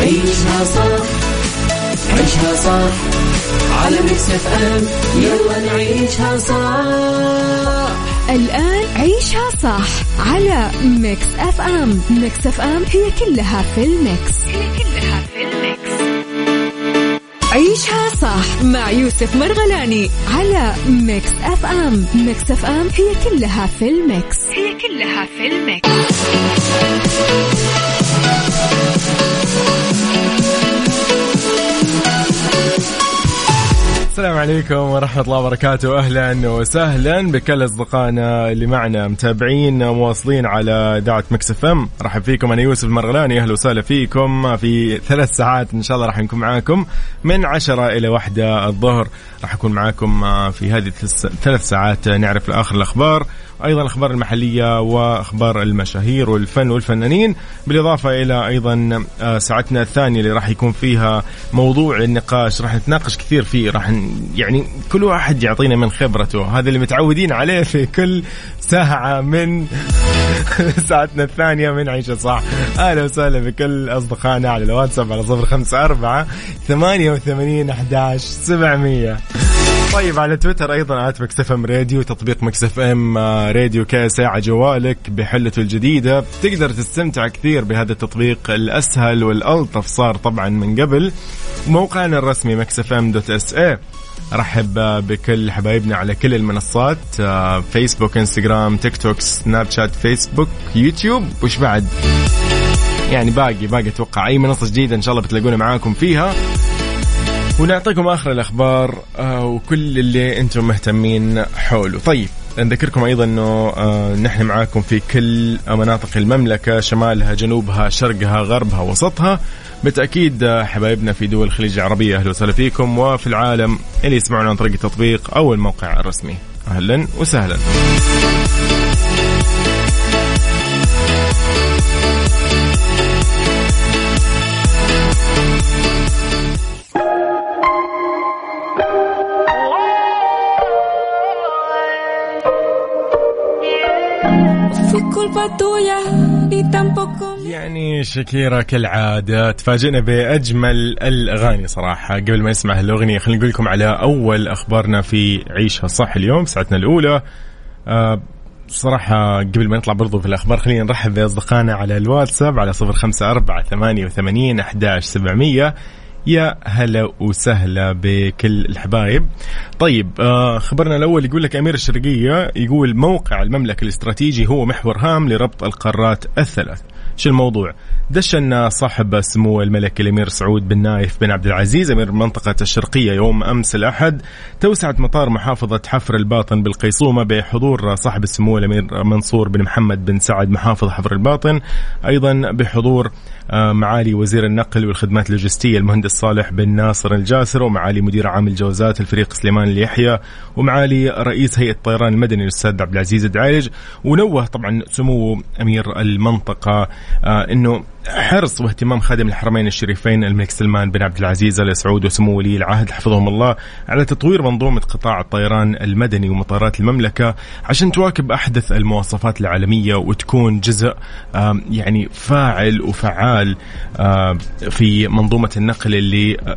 عيشها صح عيشها صح. على ميكس إف إم يلا نعيشها صح. الآن عيشها صح على ميكس إف إم. ميكس إف إم هي كلها في الميكس. هي كلها في الميكس. عيشها صح مع يوسف مرغلاني على ميكس إف إم. ميكس إف إم هي كلها في الميكس. هي كلها في ال mix. السلام عليكم ورحمة الله وبركاته. أهلا وسهلا بكل أصدقائنا اللي معنا متابعين مواصلين على إذاعة Mix FM. رحب فيكم أنا يوسف المرغلاني أهلا وسهلا فيكم في ثلاث ساعات إن شاء الله راح نكون معاكم من عشرة إلى واحدة الظهر. راح أكون معاكم في هذه الثلاث ساعات نعرف آخر الأخبار. أيضا الاخبار المحلية وأخبار المشاهير والفن والفنانين بالإضافة إلى أيضا آه، ساعتنا الثانية اللي راح يكون فيها موضوع النقاش راح نتناقش كثير فيه راح يعني كل واحد يعطينا من خبرته. هذا اللي متعودين عليه في كل ساعة من ساعتنا الثانية من عيشة صح أهلا وسهلا بكل أصدقائنا على الواتساب على صفر خمسة أربعة ثمانية وثمانين أحداش سبعمية. طيب على تويتر أيضا at Mix FM Radio تطبيق Mix FM آه، راديو على جوالك بحلته الجديدة. تقدر تستمتع كثير بهذا التطبيق الأسهل والألطف صار طبعا من قبل. موقعنا الرسمي Mix FM dot SA رحب بكل حبايبنا على كل المنصات آه، فيسبوك انستغرام تيك توك سناب شات فيسبوك يوتيوب وش بعد؟ يعني باقي باقي أتوقع أي منصة جديدة إن شاء الله بتلاقونا معاكم فيها. ونعطيكم آخر الأخبار آه، وكل اللي أنتم مهتمين حوله. طيب نذكركم أيضا أنه آه، نحن معاكم في كل مناطق المملكة شمالها جنوبها شرقها غربها وسطها. بالتأكيد آه، حبايبنا في دول الخليج العربية أهلا وسهلا فيكم وفي العالم اللي يسمعونا عن طريق التطبيق أو الموقع الرسمي. أهلا وسهلا. يعني شكيرا كالعادة تفاجئنا بأجمل الأغاني صراحة. قبل ما نسمع الأغنية خلينا نقول لكم على أول أخبارنا في عيشها صح اليوم ساعتنا الأولى. أه صراحة قبل ما نطلع برضو في الأخبار خلينا نرحب بأصدقائنا على الواتساب على صفر خمسة أربعة ثمانية وثمانين أحداش سبعمية. يا هلا وسهلا بكل الحبايب. طيب آه خبرنا الأول يقول لك أمير الشرقية يقول موقع المملكة الاستراتيجي هو محور هام لربط القارات الثلاث. شو الموضوع. دشن صاحب سمو الملك الأمير سعود بن نايف بن عبد العزيز أمير المنطقة الشرقية يوم أمس الأحد. توسعه مطار محافظة حفر الباطن بالقيصومة بحضور صاحب السمو الأمير منصور بن محمد بن سعد محافظ حفر الباطن. أيضا بحضور آه، معالي وزير النقل والخدمات اللوجستية المهندس صالح بن ناصر الجاسر ومعالي مدير عام الجوازات الفريق سليمان اليحيى ومعالي رئيس هيئة الطيران المدني الأستاذ عبد العزيز الدعيج ونوه طبعا سمو أمير المنطقة إنه حرص واهتمام خادم الحرمين الشريفين الملك سلمان بن عبد العزيز آل سعود وسمو ولي العهد حفظهم الله على تطوير منظومة قطاع الطيران المدني ومطارات المملكة عشان تواكب أحدث المواصفات العالمية وتكون جزء يعني فاعل وفعال في منظومة النقل اللي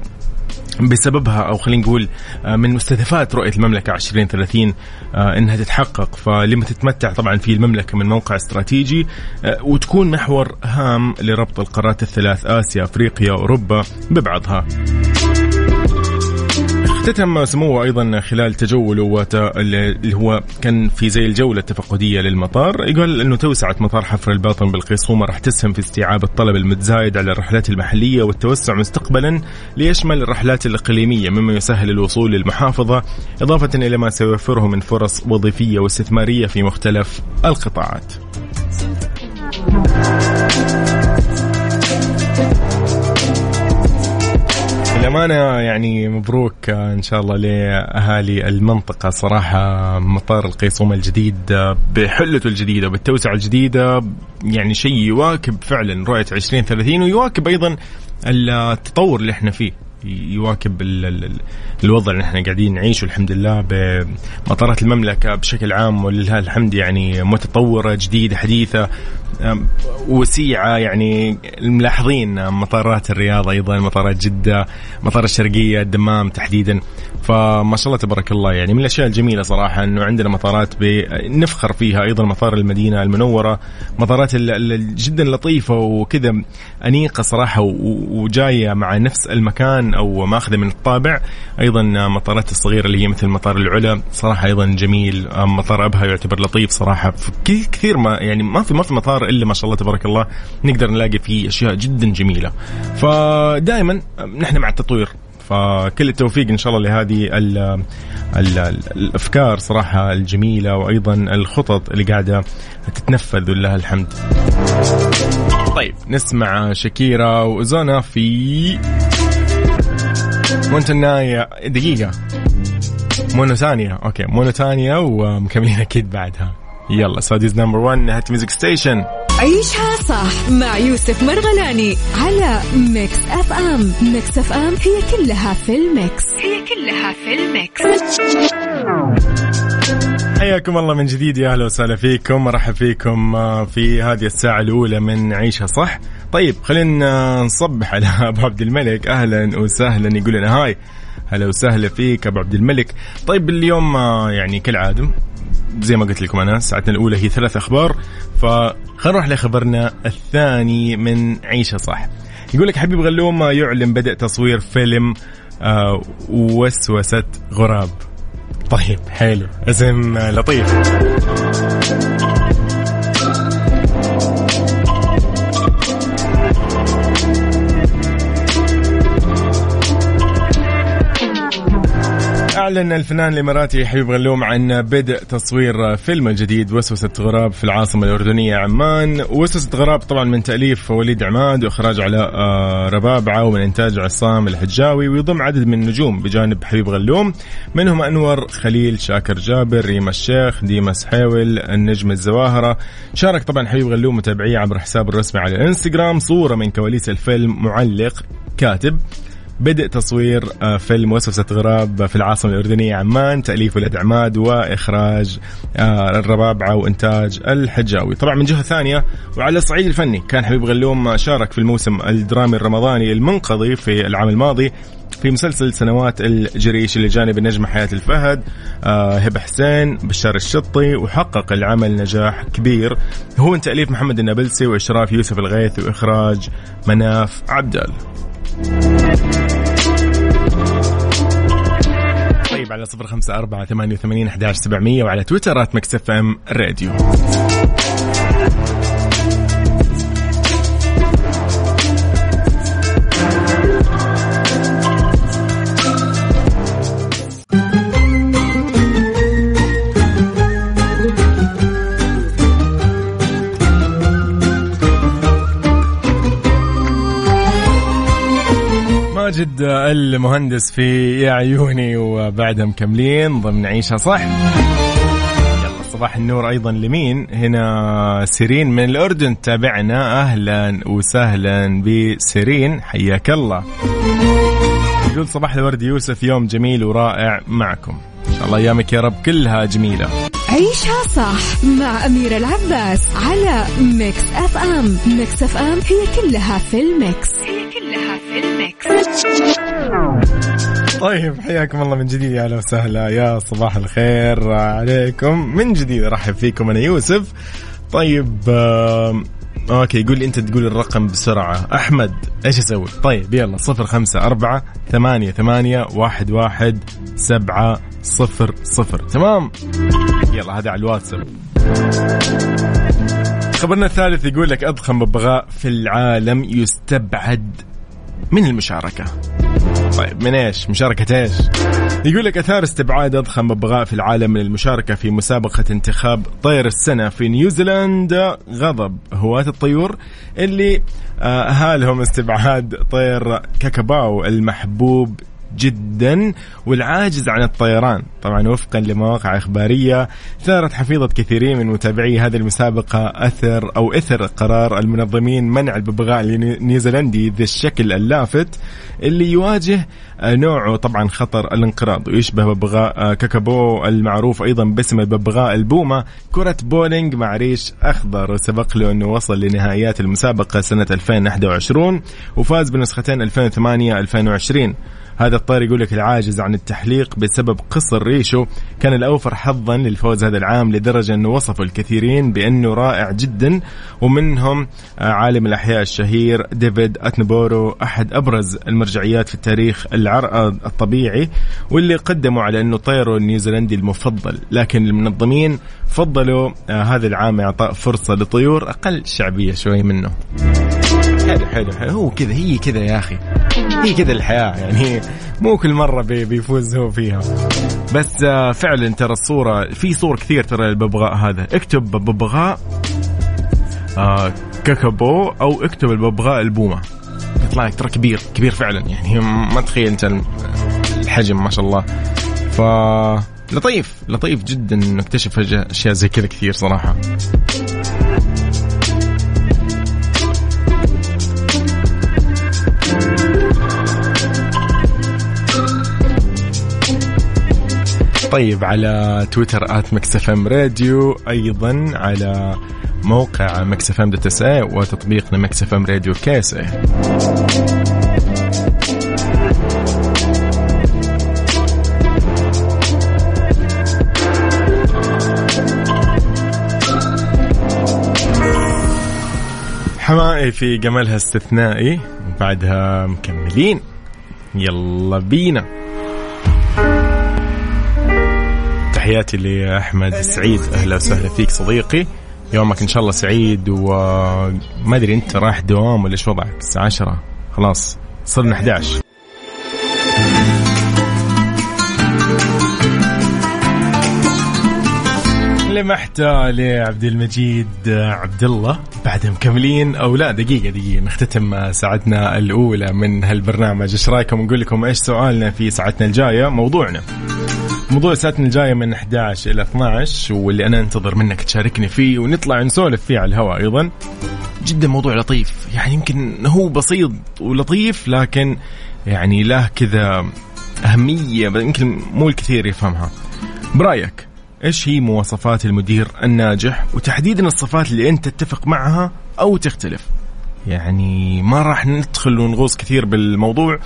بسببها أو خلينا نقول آه، من مستهدفات رؤية المملكة 2030 آه، إنها تتحقق فلما تتمتع طبعا في المملكة من موقع استراتيجي آه، وتكون محور هام لربط القارات الثلاث آسيا أفريقيا أوروبا ببعضها. اختتم سموه أيضا خلال تجوله اللي هو كان في زي الجولة التفقدية للمطار يقول إنه توسعه مطار حفر الباطن بالقيصومه راح تسهم في استيعاب الطلب المتزايد على الرحلات المحلية والتوسع مستقبلا ليشمل الرحلات الإقليمية مما يسهل الوصول للمحافظة إضافة إلى ما سيوفره من فرص وظيفية واستثمارية في مختلف القطاعات. للأمانة يعني مبروك إن شاء الله لأهالي المنطقة. صراحة مطار القيصوم الجديد بحلته الجديدة بالتوسعة الجديدة يعني شيء يواكب فعلا رؤية 2030 ويواكب أيضا التطور اللي إحنا فيه. يواكب الوضع اللي إحنا قاعدين نعيشه الحمد لله بمطارات المملكة بشكل عام ولله الحمد يعني متطورة جديدة حديثة وسيعة يعني ملاحظين مطارات الرياض أيضا مطارات جدة مطار الشرقية الدمام تحديدا. فما شاء الله تبارك الله يعني من الأشياء الجميلة صراحة إنه عندنا مطارات نفخر فيها أيضا مطار المدينة المنورة مطارات جدا لطيفة وكذا أنيقة صراحة وجاية مع نفس المكان أو ماخذة من الطابع. أيضا مطارات الصغيرة اللي هي مثل مطار العلا صراحة أيضا جميل مطار أبها يعتبر لطيف صراحة. كثير ما يعني ما في ما في مطار إلا ما شاء الله تبارك الله نقدر نلاقي فيه أشياء جدا جميلة. فدائما نحن مع التطوير. فكل التوفيق إن شاء الله لهذه ال ال الأفكار صراحة الجميلة وأيضا الخطط اللي قاعدة تتنفذ ولله الحمد. طيب نسمع شكيرا و Ozuna في Monotonía دقيقة. Monotonía okay Monotonía ومكملين أكيد بعدها. يلا Saudi's number 1 hit music station عيشها صح مع يوسف مرغلاني على Mix FM. Mix FM هي كلها في ال mix. هي كلها في ال mix. حياكم الله من جديد يا أهلا وسهلا فيكم. مرحب فيكم آه، في هذه الساعة الأولى من عيشها صح. طيب خلينا نصبح على أبو عبد الملك. أهلا وسهلا. يقول لنا هاي. هلا وسهلا فيك أبو عبد الملك. طيب اليوم آه، يعني كالعادة زي ما قلت لكم أنا ساعتنا الأولى هي ثلاث أخبار فخلينا نروح لخبرنا الثاني من عيشة صح. يقول لك حبيب غلوم يعلن بدء تصوير فيلم آه وسوسة غراب. طيب حلو اسم لطيف. أعلن الفنان الإماراتي حبيب غلوم عن بدء تصوير فيلم الجديد وسوسة غراب في العاصمة الأردنية عمان. وسوسة غراب طبعا من تأليف وليد عماد وإخراج علاء آه، ربابعة ومن إنتاج عصام الحجاوي ويضم عدد من النجوم بجانب حبيب غلوم. منهم أنور خليل شاكر جابر ريما الشيخ ديما سحيول النجم الزواهرة. شارك طبعا حبيب غلوم متابعيه عبر حسابه الرسمي على الإنستغرام. صورة من كواليس الفيلم معلق كاتب. بدء تصوير آه، فيلم وسوسة غراب في العاصمة الأردنية عمان تأليف ولد عماد وإخراج آه، الربابعة وإنتاج الحجاوي. طبعا من جهة ثانية وعلى الصعيد الفني كان حبيب غلوم شارك في الموسم الدرامي الرمضاني المنقضي في العام الماضي في مسلسل سنوات الجريش اللي جانب النجمة حياة الفهد آه هبة حسين بشار الشطي وحقق العمل نجاح كبير. هو من تأليف محمد النابلسي وإشراف يوسف الغيث وإخراج مناف عبدال. على صفر خمسة أربعة ثمانية وثمانين أحداش سبعمية وعلى تويترات مكسف أم راديو. ماجد المهندس في يا عيوني وبعدها مكملين ضمن عيشها صح. يلا صباح النور أيضا لمين؟ هنا سيرين من الأردن. تابعنا. أهلا وسهلا بسيرين. حياك الله. يقول صباح الورد يوسف يوم جميل ورائع معكم. الله ايامك يا رب كلها جميلة. عيشها صح مع أميرة العباس على Mix FM Mix FM هي كلها في ال mix. هي كلها في ال mix. طيب حياكم الله من جديد يا أهلا وسهلا. يا صباح الخير عليكم. من جديد أرحب فيكم أنا يوسف. طيب okay يقول أنت تقول الرقم بسرعة. أحمد إيش أسوي؟ طيب يلا صفر خمسة أربعة ثمانية ثمانية واحد واحد سبعة صفر صفر. تمام؟ يلا هذا على الواتساب. خبرنا الثالث يقول لك أضخم ببغاء في العالم يستبعد من المشاركة؟ طيب من إيش؟ مشاركة إيش؟ يقول لك أثار استبعاد أضخم ببغاء في العالم من المشاركة في مسابقة انتخاب طير السنة في نيوزيلندا. غضب هواة الطيور اللي آه، هالهم استبعاد طير كاكاباو المحبوب جدا والعاجز عن الطيران. طبعا وفقا لمواقع إخبارية ثارت حفيظة كثيرين من متابعي هذه المسابقة أثر أو إثر قرار المنظمين منع الببغاء النيوزيلندي ذي الشكل اللافت اللي يواجه نوعه طبعا خطر الانقراض ويشبه ببغاء كاكابو المعروف أيضا باسم الببغاء البومة. كرة بولينج مع ريش أخضر وسبق له أنه وصل لنهائيات المسابقة سنة 2021 وفاز بنسختين 2008 2020 هذا الطير يقول لك العاجز عن التحليق بسبب قصر ريشه كان الأوفر حظا للفوز هذا العام لدرجة أنه وصفوا الكثيرين بأنه رائع جدا. ومنهم آه، عالم الأحياء الشهير ديفيد أتنبورو أحد أبرز المرجعيات في التاريخ الطبيعي واللي قدموا على أنه طيره النيوزيلندي المفضل. لكن المنظمين فضلوا آه، هذا العام إعطاء فرصة لطيور أقل شعبية شوي منه. حلو حلو حلو. هو كذا هي كذا يا أخي. هي كذا الحياة يعني مو كل مرة بيفوز هو فيها. بس آه، فعلا ترى الصورة في صور كثير ترى الببغاء هذا. اكتب ببغاء آه كاكابو أو اكتب الببغاء البومة. يطلع لك ترى كبير كبير فعلا يعني ما تخيل أنت الحجم ما شاء الله. ف لطيف لطيف جدا نكتشف أشياء زي كذا كثير صراحة. طيب على تويتر at Mix FM Radio أيضا على موقع Mix FM dot SA وتطبيقنا Mix FM Radio كيس حماقي في جمالها استثنائي وبعدها مكملين. يلا بينا. تحياتي لأحمد السعيد أهلا وسهلا فيك صديقي. يومك إن شاء الله سعيد وما أدري أنت رايح دوام ولا إيش وضعك. الساعة 10 خلاص صرنا 11 لمحتى لعبد المجيد عبد الله. بعد مكملين أو لا دقيقة دقيقة. نختتم ساعتنا الأولى من هالبرنامج. إيش رأيكم؟ نقول لكم إيش سؤالنا في ساعتنا الجاية؟ موضوعنا. موضوع ساعتنا الجاية من 11 إلى 12 واللي أنا أنتظر منك تشاركني فيه ونطلع نسولف فيه على الهواء أيضا. جدا موضوع لطيف يعني يمكن هو بسيط ولطيف لكن يعني له كذا أهمية يمكن مو الكثير يفهمها. برأيك إيش هي مواصفات المدير الناجح؟ وتحديدا الصفات اللي أنت تتفق معها أو تختلف. يعني ما راح ندخل ونغوص كثير بالموضوع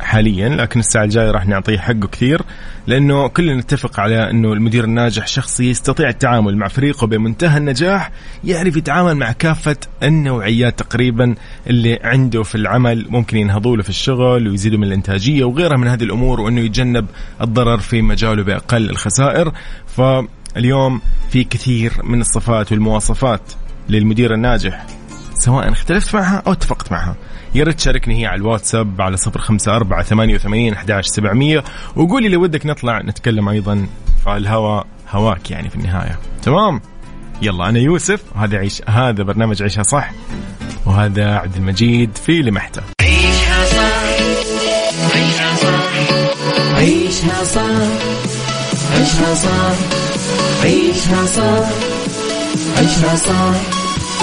حاليا لكن الساعة الجاية راح نعطيه حقه كثير لأنه كلنا نتفق على أنه المدير الناجح شخص يستطيع التعامل مع فريقه بمنتهى النجاح يعرف يتعامل مع كافة النوعيات تقريبا اللي عنده في العمل ممكن ينهضوا له في الشغل ويزيدوا من الإنتاجية وغيرها من هذه الأمور وأنه يتجنب الضرر في مجاله بأقل الخسائر. فاليوم في كثير من الصفات والمواصفات للمدير الناجح. سواء اختلفت معها أو اتفقت معها. يا ريت تشاركني هي على الواتساب على صفر خمسة أربعة ثمانية وثمانين أحداش سبعمية وقولي لو ودك نطلع نتكلم أيضا في الهواء هواك يعني في النهاية. تمام؟ يلا أنا يوسف وهذا عيش هذا برنامج عيشها صح وهذا عبد المجيد في لمحتة. عيشها صح عيشها صح عيشها صح عيشها صح عيشها صح عيشها صح.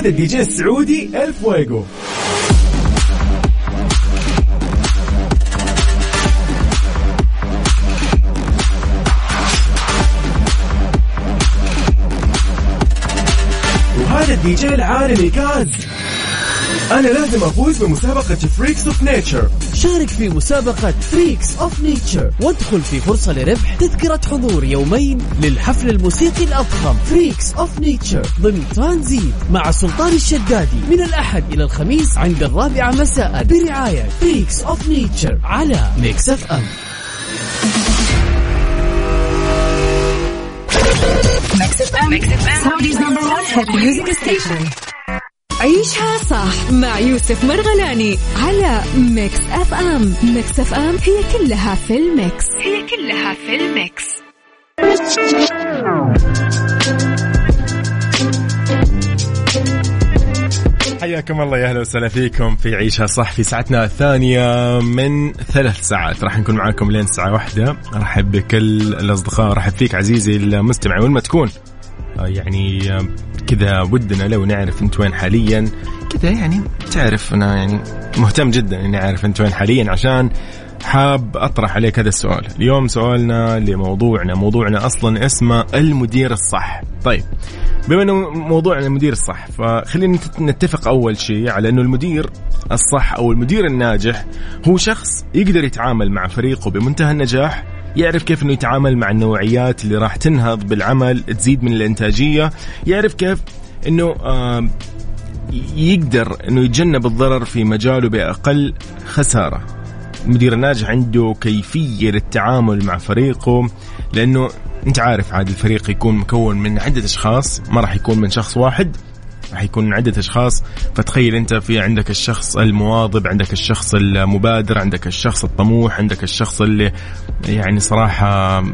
وهذا الدي جي السعودي ألف ويجو. وهذا الدي جي العالمي كاز أنا لازم أفوز بمسابقة Freaks of Nature شارك في مسابقة Freaks of Nature وادخل في فرصة لربح تذكرة حضور يومين للحفل الموسيقي الأضخم Freaks of Nature ضمن ترانزيت مع سلطان الشدادي من الأحد إلى الخميس عند الرابعة مساء برعاية Freaks of Nature على Mix FM عيشها صح مع يوسف مرغلاني على Mix FM. Mix FM هي كلها في ال mix. هي كلها في ال mix. حياكم الله يا أهلا وسهلا فيكم في عيشها صح في ساعتنا الثانية من ثلاث ساعات. راح نكون معاكم لين الساعة واحدة. أرحب بكل الأصدقاء. أرحب فيك عزيزي المستمع. وين ما تكون. يعني آه، كذا ودنا لو نعرف انت وين حاليا. كذا يعني تعرف أنا يعني مهتم جدا إني أعرف انت وين حاليا عشان حاب أطرح عليك هذا السؤال. اليوم سؤالنا لموضوعنا. موضوعنا أصلا اسمه المدير الصح. طيب بما إنه موضوعنا المدير الصح فخلينا نتفق أول شيء على إنه المدير الصح أو المدير الناجح هو شخص يقدر يتعامل مع فريقه بمنتهى النجاح يعرف كيف إنه يتعامل مع النوعيات اللي راح تنهض بالعمل تزيد من الإنتاجية. يعرف كيف إنه يقدر إنه يتجنب الضرر في مجاله بأقل خسارة. المدير الناجح عنده كيفية للتعامل مع فريقه لأنه أنت عارف عاد الفريق يكون مكون من عدة أشخاص ما راح يكون من شخص واحد. راح يكون من عدة أشخاص. فتخيل أنت في عندك الشخص المواظب عندك الشخص المبادر عندك الشخص الطموح عندك الشخص اللي يعني صراحة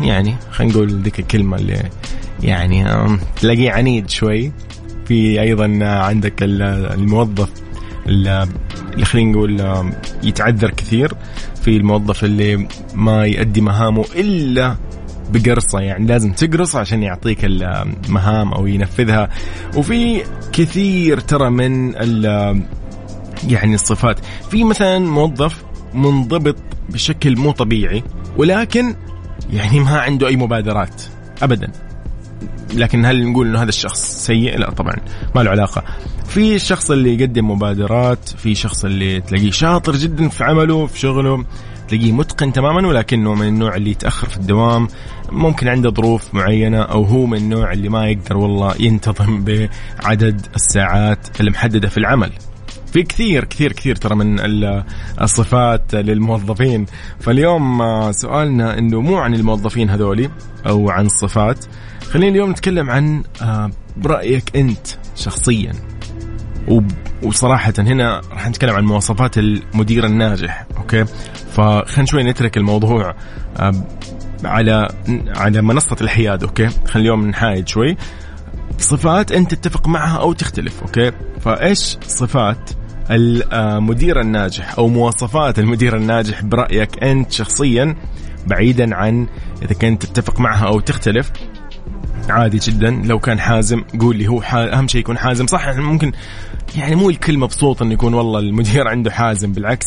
يعني خلينا نقول ذيك الكلمة اللي يعني تلاقيه عنيد شوي. في أيضا عندك الموظف اللي خلينا نقول يتعذر كثير. في الموظف اللي ما يؤدي مهامه إلا بقرصة يعني لازم تقرص عشان يعطيك المهام أو ينفذها وفي كثير ترى من يعني الصفات في مثلا موظف منضبط بشكل مو طبيعي ولكن يعني ما عنده أي مبادرات ابدا لكن هل نقول إنه هذا الشخص سيء؟ لا طبعا ما له علاقة. في الشخص اللي يقدم مبادرات، في شخص اللي تلاقيه شاطر جدا في عمله في شغله، تلاقيه متقن تماما ولكنه من النوع اللي يتأخر في الدوام ممكن عنده ظروف معينة أو هو من النوع اللي ما يقدر والله ينتظم بعدد الساعات المحدده في العمل. في كثير كثير كثير ترى من الصفات للموظفين. فاليوم سؤالنا إنه مو عن الموظفين هذولي أو عن الصفات. خلينا اليوم نتكلم عن آه، برأيك أنت شخصيا. وصراحة هنا راح نتكلم عن مواصفات المدير الناجح okay؟ فخلينا شوي نترك الموضوع على على منصة الحياد okay؟ خلينا اليوم نحايد شوي. صفات أنت تتفق معها أو تختلف أوكي؟ فإيش صفات المدير الناجح أو مواصفات المدير الناجح برأيك أنت شخصيا بعيدا عن إذا كنت تتفق معها أو تختلف؟ عادي جدا. لو كان حازم قول لي هو أهم شيء يكون حازم. صح ممكن يعني مو الكل مبسوط إنه يكون والله المدير عنده حازم بالعكس.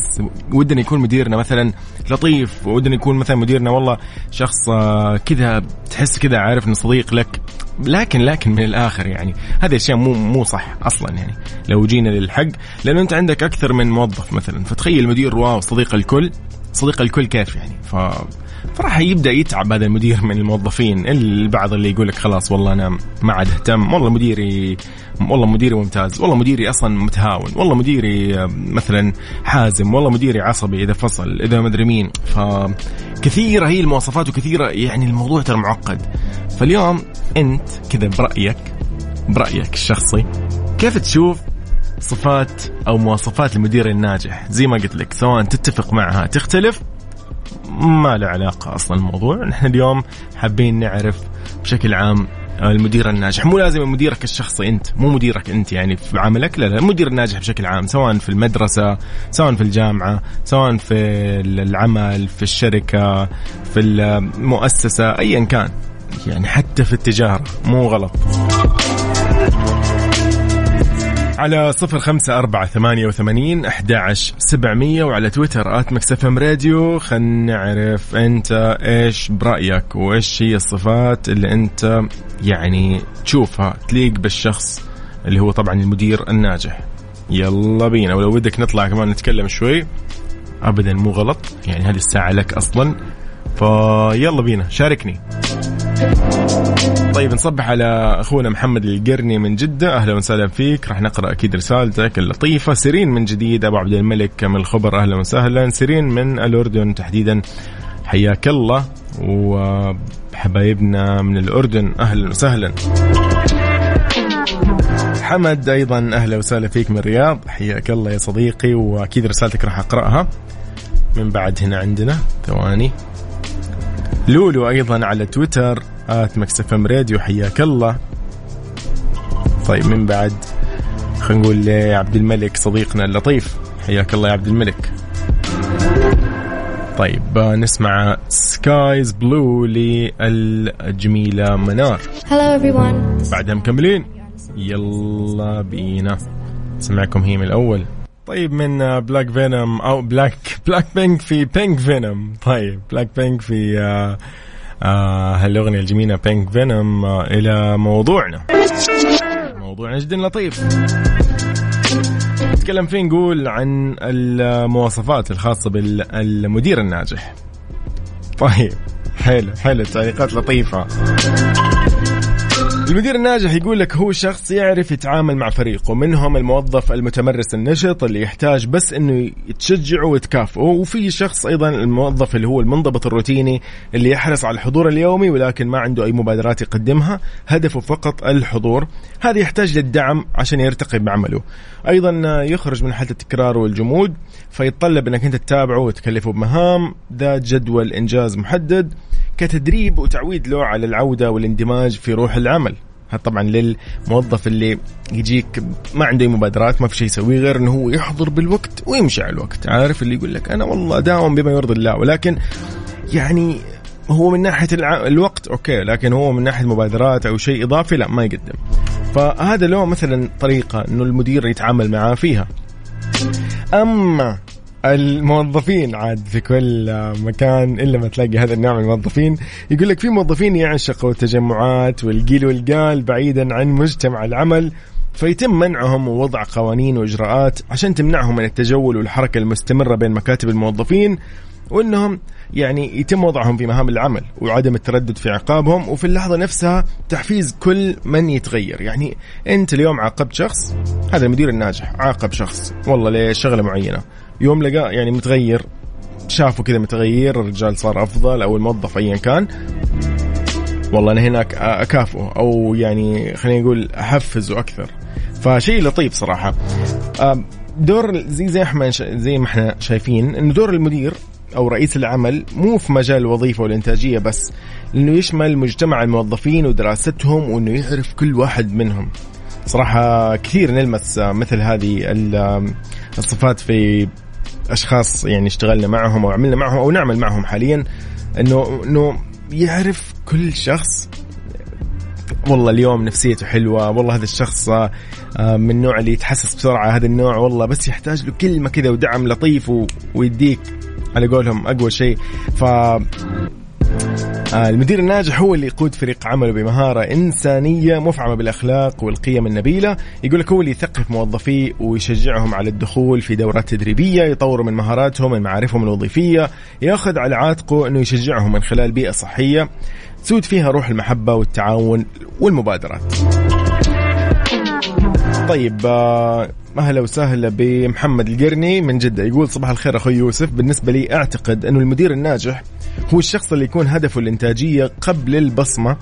ودنا يكون مديرنا مثلا لطيف ودنا يكون مثلا مديرنا والله شخص آه، كذا تحس كذا عارف إنه صديق لك. لكن لكن من الآخر يعني هذه أشياء مو مو صح أصلا يعني. لو جينا للحق لأنه أنت عندك أكثر من موظف مثلا. فتخيل مدير واو صديق الكل صديق الكل كيف يعني. ف فراح يبدأ يتعب هذا المدير من الموظفين. البعض اللي يقول لك خلاص والله أنا ما عاد أهتم. والله مديري والله مديري ممتاز. والله مديري أصلا متهاون. والله مديري مثلا حازم. والله مديري عصبي إذا فصل إذا مدري مين. فكثيرة هي المواصفات وكثيرة يعني الموضوع ترى معقد. فاليوم أنت كذا برأيك برأيك الشخصي كيف تشوف صفات أو مواصفات المدير الناجح؟ زي ما قلت لك سواء تتفق معها تختلف ما له علاقة أصلا الموضوع نحن اليوم حابين نعرف بشكل عام المدير الناجح. مو لازم مديرك الشخصي أنت مو مديرك أنت يعني في عملك لا لا المدير الناجح بشكل عام سواء في المدرسة سواء في الجامعة سواء في العمل في الشركة في المؤسسة ايا كان. يعني حتى في التجارة مو غلط. على صفر خمسة أربعة ثمانية وثمانين أحد سبعمية وعلى تويتر at Mix FM Radio. خلنا نعرف أنت إيش برأيك وإيش هي الصفات اللي أنت يعني تشوفها تليق بالشخص اللي هو طبعا المدير الناجح. يلا بينا. ولو بدك نطلع كمان نتكلم شوي. أبدا مو غلط. يعني هذه الساعة لك أصلا. فيلا بينا. شاركني. طيب نصبح على أخونا محمد القرني من جدة. أهلا وسهلا فيك. راح نقرأ أكيد رسالتك اللطيفة. سيرين من جديد أبو عبد الملك من الخبر. أهلا وسهلا. سيرين من الأردن تحديدا. حياك الله. وحبايبنا من الأردن أهلا وسهلا. حمد أيضا أهلا وسهلا فيك من الرياض. حياك الله يا صديقي. وأكيد رسالتك راح أقرأها. من بعد هنا عندنا ثواني. لولو أيضا على تويتر. at Mix FM Radio حياك الله. طيب من بعد خلينا نقول لعبد الملك صديقنا اللطيف. حياك الله يا عبد الملك. طيب نسمع Skies Blue للجميلة منار. Hello everyone. بعدها مكملين. يلا بينا. سمعكم هي من الأول. طيب من Black Venom أو Black Blackpink في Pink Venom طيب بلاك بينك في آه هالأغنية الجميلة Pink Venom آه إلى موضوعنا. موضوعنا جدا لطيف. نتكلم فيه نقول عن المواصفات الخاصة بالمدير الناجح. طيب حلو حلو التعليقات لطيفة. المدير الناجح يقول لك هو شخص يعرف يتعامل مع فريقه منهم الموظف المتمرس النشط اللي يحتاج بس إنه تشجعه وتكافئه وفي شخص أيضا الموظف اللي هو المنضبط الروتيني اللي يحرص على الحضور اليومي ولكن ما عنده أي مبادرات يقدمها هدفه فقط الحضور هذا يحتاج للدعم عشان يرتقي بعمله. أيضا يخرج من حالة التكرار والجمود فيتطلب إنك أنت تتابعه وتكلفه بمهام ذات جدول إنجاز محدد كتدريب وتعويد له على العودة والاندماج في روح العمل. هذا طبعا للموظف اللي يجيك ما عنده مبادرات ما في شيء يسويه غير إنه هو يحضر بالوقت ويمشي على الوقت. عارف اللي يقول لك أنا والله داوم بما يرضي الله ولكن يعني هو من ناحية. الوقت أوكي لكن هو من ناحية المبادرات أو شيء إضافي لا ما يقدم. فهذا له مثلا طريقة إنه المدير يتعامل معاه فيها. أما الموظفين عاد في كل مكان إلا ما تلاقي هذا النوع من الموظفين. يقول لك في موظفين يعشقوا التجمعات والقيل والقال بعيدا عن مجتمع العمل فيتم منعهم ووضع قوانين وإجراءات عشان تمنعهم من التجول والحركة المستمرة بين مكاتب الموظفين وإنهم يعني يتم وضعهم في مهام العمل وعدم التردد في عقابهم وفي اللحظة نفسها تحفيز كل من يتغير. يعني أنت اليوم عاقبت شخص هذا المدير الناجح عاقب شخص والله لشغله معينة. يوم لقى يعني متغير شافه كذا متغير الرجال صار أفضل أو الموظف ايا كان. والله أنا هناك أكافئه أو يعني خلينا نقول أحفزه أكثر. فشيء لطيف صراحة. دور زي زي إحنا زي ما إحنا شايفين انه دور المدير أو رئيس العمل مو في مجال الوظيفه والإنتاجية بس لأنه يشمل مجتمع الموظفين ودراستهم وإنه يعرف كل واحد منهم. صراحة كثير نلمس مثل هذه الصفات في أشخاص يعني اشتغلنا معهم أو عملنا معهم أو نعمل معهم حاليا انه إنه يعرف كل شخص والله اليوم نفسيته حلوة والله هذا الشخص من النوع اللي يتحسس بسرعة هذا النوع والله بس يحتاج له كلمة كذا ودعم لطيف ويديك على قولهم أقوى شيء. ف المدير الناجح هو اللي يقود فريق عمله بمهارة إنسانية مفعمة بالأخلاق والقيم النبيلة. يقول لك هو اللي يثقف موظفيه ويشجعهم على الدخول في دورات تدريبية يطوروا من مهاراتهم من معارفهم الوظيفية يأخذ على عاتقه أنه يشجعهم من خلال بيئة صحية تسود فيها روح المحبة والتعاون والمبادرات. طيب أهلا وسهلا بمحمد القرني من جدة. يقول صباح الخير أخوي يوسف. بالنسبة لي أعتقد أنه المدير الناجح هو الشخص اللي يكون هدفه الإنتاجية قبل البصمة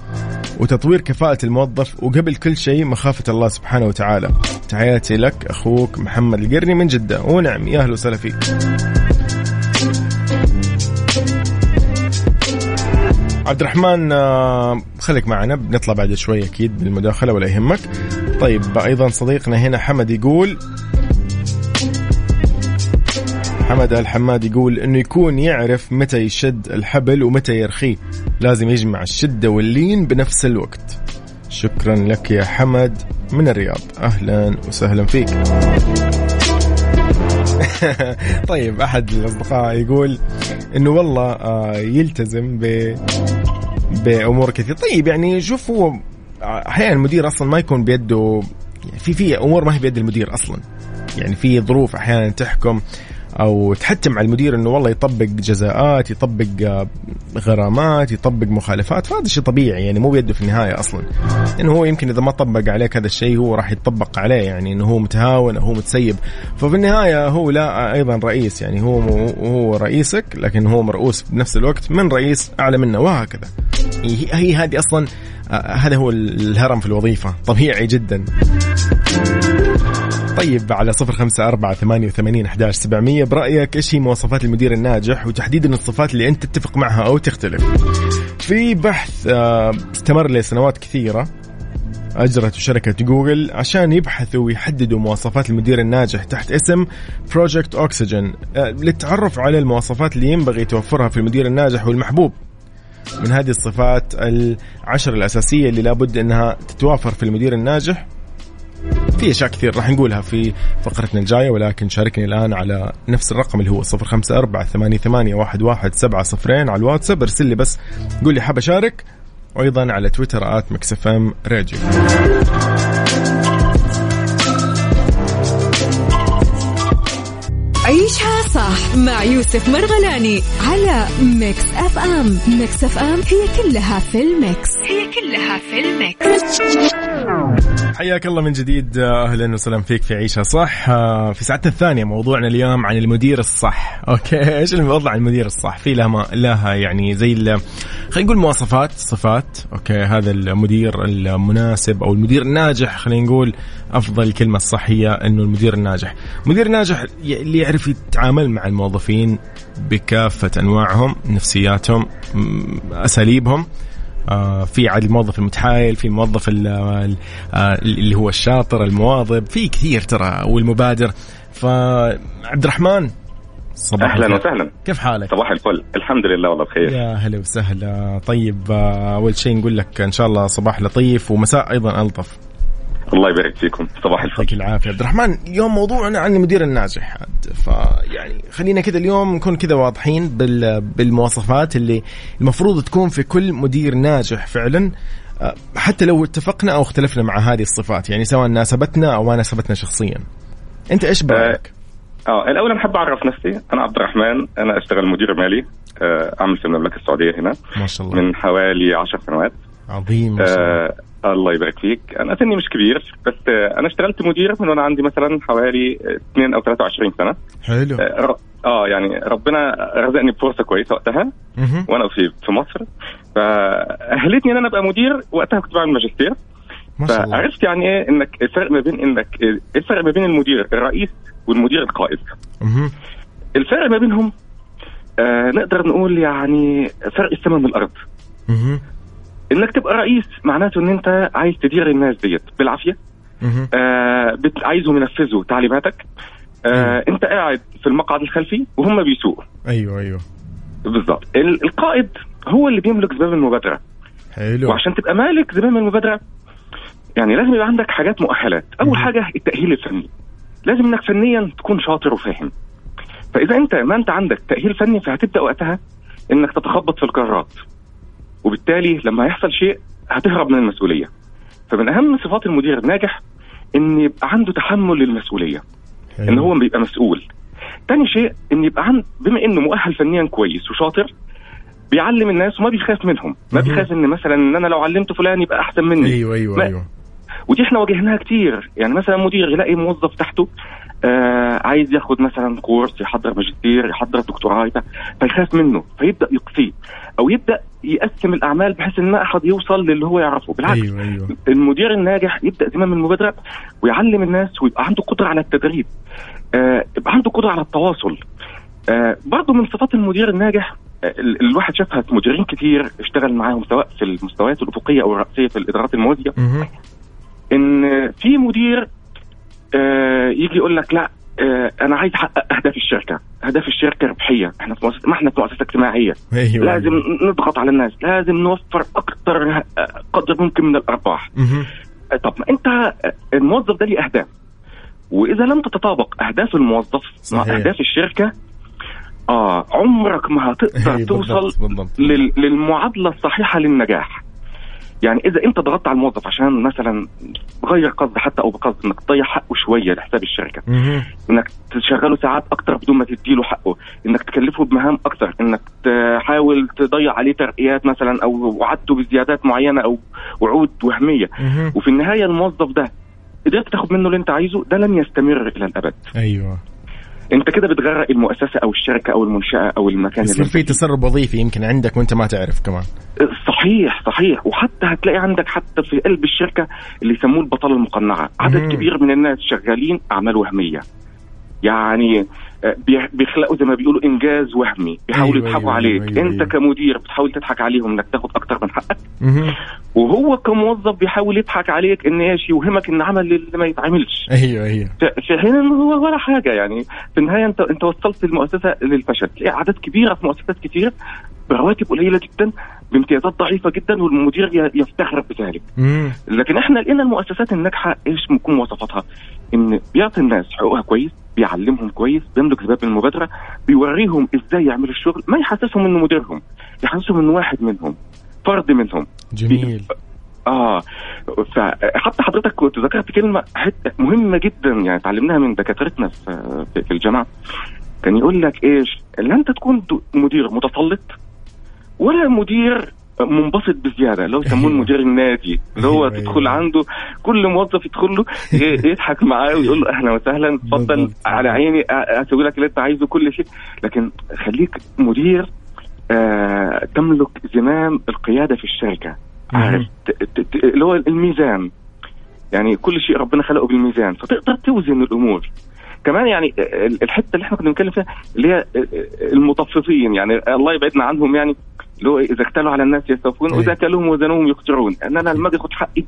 وتطوير كفاءة الموظف وقبل كل شيء مخافة الله سبحانه وتعالى. تحياتي لك أخوك محمد القرني من جدة. ونعم يا أهلا وسهلا فيك. عبد الرحمن آه، خليك معنا. بنطلع بعد شوي أكيد بالمداخلة ولا يهمك. طيب أيضا صديقنا هنا حمد يقول حمد الحماد يقول إنه يكون يعرف متى يشد الحبل ومتى يرخيه. لازم يجمع الشدة واللين بنفس الوقت. شكرا لك يا حمد من الرياض. أهلا وسهلا فيك. طيب أحد الأصدقاء يقول إنه والله آه، يلتزم ب بأمور كثير طيب يعني شوف هو أحيانا المدير أصلا ما يكون بيده يعني في في أمور ما هي بيد المدير أصلا. يعني في ظروف أحيانا تحكم. أو تحتم على المدير إنه والله يطبق جزاءات يطبق آه، غرامات يطبق مخالفات. فهذا شيء طبيعي يعني مو بيده في النهاية أصلا. انه هو يمكن إذا ما طبق عليك هذا الشيء هو راح يطبق عليه يعني إنه هو متهاون أو هو متسيب. ففي النهاية هو لا أيضا رئيس يعني هو هو رئيسك لكن هو مرؤوس بنفس الوقت من رئيس أعلى منه وهكذا. هي هذه أصلا آه، هذا هو الهرم في الوظيفة. طبيعي جدا. طيب على صفر خمسة أربعة ثمانية وثمانين أحداش سبعمية. برأيك إيش هي مواصفات المدير الناجح وتحديدا الصفات اللي أنت تتفق معها أو تختلف؟ في بحث آه، استمر لسنوات كثيرة أجرته شركة جوجل عشان يبحثوا ويحددوا مواصفات المدير الناجح تحت اسم project Oxygen للتعرف على المواصفات اللي ينبغي توفرها في المدير الناجح والمحبوب. من هذه الصفات العشر الأساسية اللي لابد أنها تتوافر في المدير الناجح. في أشياء كثير راح نقولها في فقرتنا الجاية ولكن شاركني الآن على نفس الرقم اللي هو 054 88 واحد سبعة صفرين على الواتساب. ارسل لي بس قول لي حاب أشارك. وأيضا على تويتر at Mix FM Radio. عيشها صح مع يوسف مرغلاني على Mix FM. Mix FM هي كلها في ال mix. هي كلها في ال mix. حياك الله من جديد أهلا وسهلا فيك في عيشها صح. آه، في ساعتنا الثانية موضوعنا اليوم عن المدير الصح. أوكي إيش الموضوع عن المدير الصح؟ في لها لها يعني زي خلينا نقول مواصفات صفات. أوكي هذا المدير المناسب أو المدير الناجح خلينا نقول أفضل كلمة الصح هي إنه المدير الناجح. المدير الناجح اللي يعرف يتعامل مع الموظفين بكافة أنواعهم نفسياتهم أساليبهم. في عاد الموظف المتحايل في الموظف آه، اللي هو الشاطر المواظب في كثير ترى والمبادر. فعبد الرحمن صباح أهلا وسهلا. كيف حالك؟ صباح الفل. الحمد لله والله بخير. يا هلا وسهلا. طيب آه، أول شيء نقول لك إن شاء الله صباح لطيف ومساء أيضا ألطف. الله يبارك فيكم. صباح الفل. يعطيك العافية. عبد الرحمن اليوم موضوعنا عن المدير الناجح. فيعني خلينا كذا اليوم نكون كذا واضحين بالمواصفات اللي المفروض تكون في كل مدير ناجح فعلا. آه، حتى لو اتفقنا أو اختلفنا مع هذه الصفات يعني سواء ناسبتنا أو ما ناسبتنا شخصيا. أنت إيش برأيك؟ آه, آه، الأول أنا أحب أعرف نفسي. أنا عبد الرحمن. أنا أشتغل مدير مالي آه، أعمل في المملكة السعودية هنا. ما شاء الله. من حوالي 10 سنوات. عظيم ما شاء الله. الله يبارك فيك. أنا سني مش كبير بس أنا اشتغلت مدير من وأنا عندي مثلا حوالي 2 أو 23 سنة. حلو. آه, آه، يعني ربنا رزقني بفرصة كويسة وقتها. وأنا في في مصر. فأهلتني إن أنا أبقى مدير وقتها كنت بعمل ماجستير. فعرفت يعني إيه إنك الفرق ما بين إنك إيه الفرق ما بين المدير الرئيس والمدير القائد. الفرق ما بينهم آه نقدر نقول يعني فرق السماء من الأرض. إنك تبقى رئيس معناته إن أنت عايز تدير الناس ديت. بالعافية. آه عايزهم ينفذوا تعليماتك. آه أنت قاعد في المقعد الخلفي وهم بيسوقوا. أيوه أيوه. بالظبط. القائد هو اللي بيملك زمام المبادرة. حلو. وعشان تبقى مالك زمام المبادرة يعني لازم يبقى عندك حاجات مؤهلات. أول حاجة التأهيل الفني. لازم إنك فنيا تكون شاطر وفاهم. فإذا أنت ما أنت عندك تأهيل فني فهتبدأ وقتها إنك تتخبط في القرارات. وبالتالي لما يحصل شيء هتهرب من المسؤولية. فمن أهم صفات المدير الناجح إن يبقى عنده تحمل للمسؤولية إن هو بيبقى مسؤول. تاني شيء إن يبقى عند بما إنه مؤهل فنيا كويس وشاطر بيعلم الناس وما بيخاف منهم. ما بيخاف إن مثلا إن أنا لو علمت فلان يبقى أحسن مني. أيوه أيوه أيوه. ودي إحنا واجهناها كتير. يعني مثلا مدير يلاقي موظف تحته آه عايز ياخد مثلا كورس يحضر ماجستير يحضر دكتوراه فيخاف منه فيبدأ يقصيه. أو يبدأ يقسم الأعمال بحيث إن ما أحد يوصل للي هو يعرفه بالعكس أيوة أيوة. المدير الناجح يبدأ زمام المبادره ويعلم الناس ويبقى عنده قدرة على التدريب آه يبقى عنده قدرة على التواصل آه برضه من صفات المدير الناجح ال- الواحد شافها في مديرين كتير اشتغل معاهم سواء في المستويات الأفقية أو الرأسية في الإدارات الموازية. إن في مدير آه، يجي يقول لك لا آه، أنا عايز أحقق أهداف الشركة أهداف الشركة ربحية. إحنا في مؤسسه ما إحنا في مؤسسة اجتماعية. أيوه. لازم نضغط على الناس لازم نوفر أكثر قدر ممكن من الأرباح. مهم. طب ما أنت الموظف ده ليه أهداف؟ وإذا لم تتطابق أهداف الموظف مع صحيح. أهداف الشركة آه عمرك ما هتقدر أي توصل بالضبط بالضبط. لل- للمعادلة الصحيحة للنجاح. يعني إذا أنت ضغطت على الموظف عشان مثلا بغير قصد حتى أو بقصد إنك تضيع حقه شوية لحساب الشركة. إنك تشغله ساعات أكتر بدون ما تديله حقه إنك تكلفه بمهام أكتر إنك تحاول تضيع عليه ترقيات مثلا أو وعدته بزيادات معينة أو وعود وهمية. وفي النهاية الموظف ده قدرت تاخد منه اللي أنت عايزه ده لن يستمر إلى الأبد أيوه انت كده بتغرق المؤسسة أو الشركة أو المنشأة أو المكان يصير في تسرب وظيفي يمكن عندك وانت ما تعرف كمان. صحيح صحيح. وحتى هتلاقي عندك حتى في قلب الشركة اللي يسموه البطاله المقنعة. عدد مم. كبير من الناس شغالين أعمال وهمية. يعني بيخلقوا زي ما بيقولوا إنجاز وهمي. بيحاولوا أيوة، يضحكوا أيوة، عليك. أيوة، أنت أيوة. كمدير بتحاول تضحك عليهم إنك تاخد أكتر من حقك. وهو كموظف بيحاول يضحك عليك إن إيش يوهمك إن عمل اللي ما يتعملش. أيوه أيوه. في حين انه هو ولا حاجة يعني. في النهاية أنت أنت وصلت المؤسسة للفشل. تلاقي اعداد كبيرة في مؤسسات كثيره برواتب قليلة جدا بامتيازات ضعيفة جدا والمدير يفتخر بذلك. لكن إحنا لقينا المؤسسات الناجحة إيش بتكون مواصفاتها؟ إن بيعطي الناس حقوقها كويس بيعلمهم كويس بيملك اسباب المبادرة بيوريهم إزاي يعملوا الشغل ما يحسسهم إنه مديرهم يحسسهم إنه واحد منهم فرد منهم جميل آه فحتى حضرتك كنت ذكرت كلمة حتة مهمة جدا يعني تعلمناها من دكاترتنا في في- الجامعة كان يقول لك إيش؟ لا أنت تكون مدير متسلط ولا مدير منبسط بزيادة. اللي هو يسموه أيوة. المدير النادي اللي هو أيوة، تدخل. عنده كل موظف يدخل له يضحك معاه ويقول له أهلا وسهلا اتفضل. على عيني أسوي لك اللي أنت عايزه كل شيء. لكن خليك مدير آه تملك زمام القيادة في الشركة. عارف؟ اللي هو الميزان. يعني كل شيء ربنا خلقه بالميزان فتقدر توزن الأمور. كمان يعني ال- الحتة اللي إحنا كنا بنتكلم فيها اللي هي المطففين يعني الله يبعدنا عنهم يعني. هو إذا اكتالوا على الناس يستوفون وإذا أيه. كلوهم وزنوهم يخسرون ان أنا لما أجي اخد حقي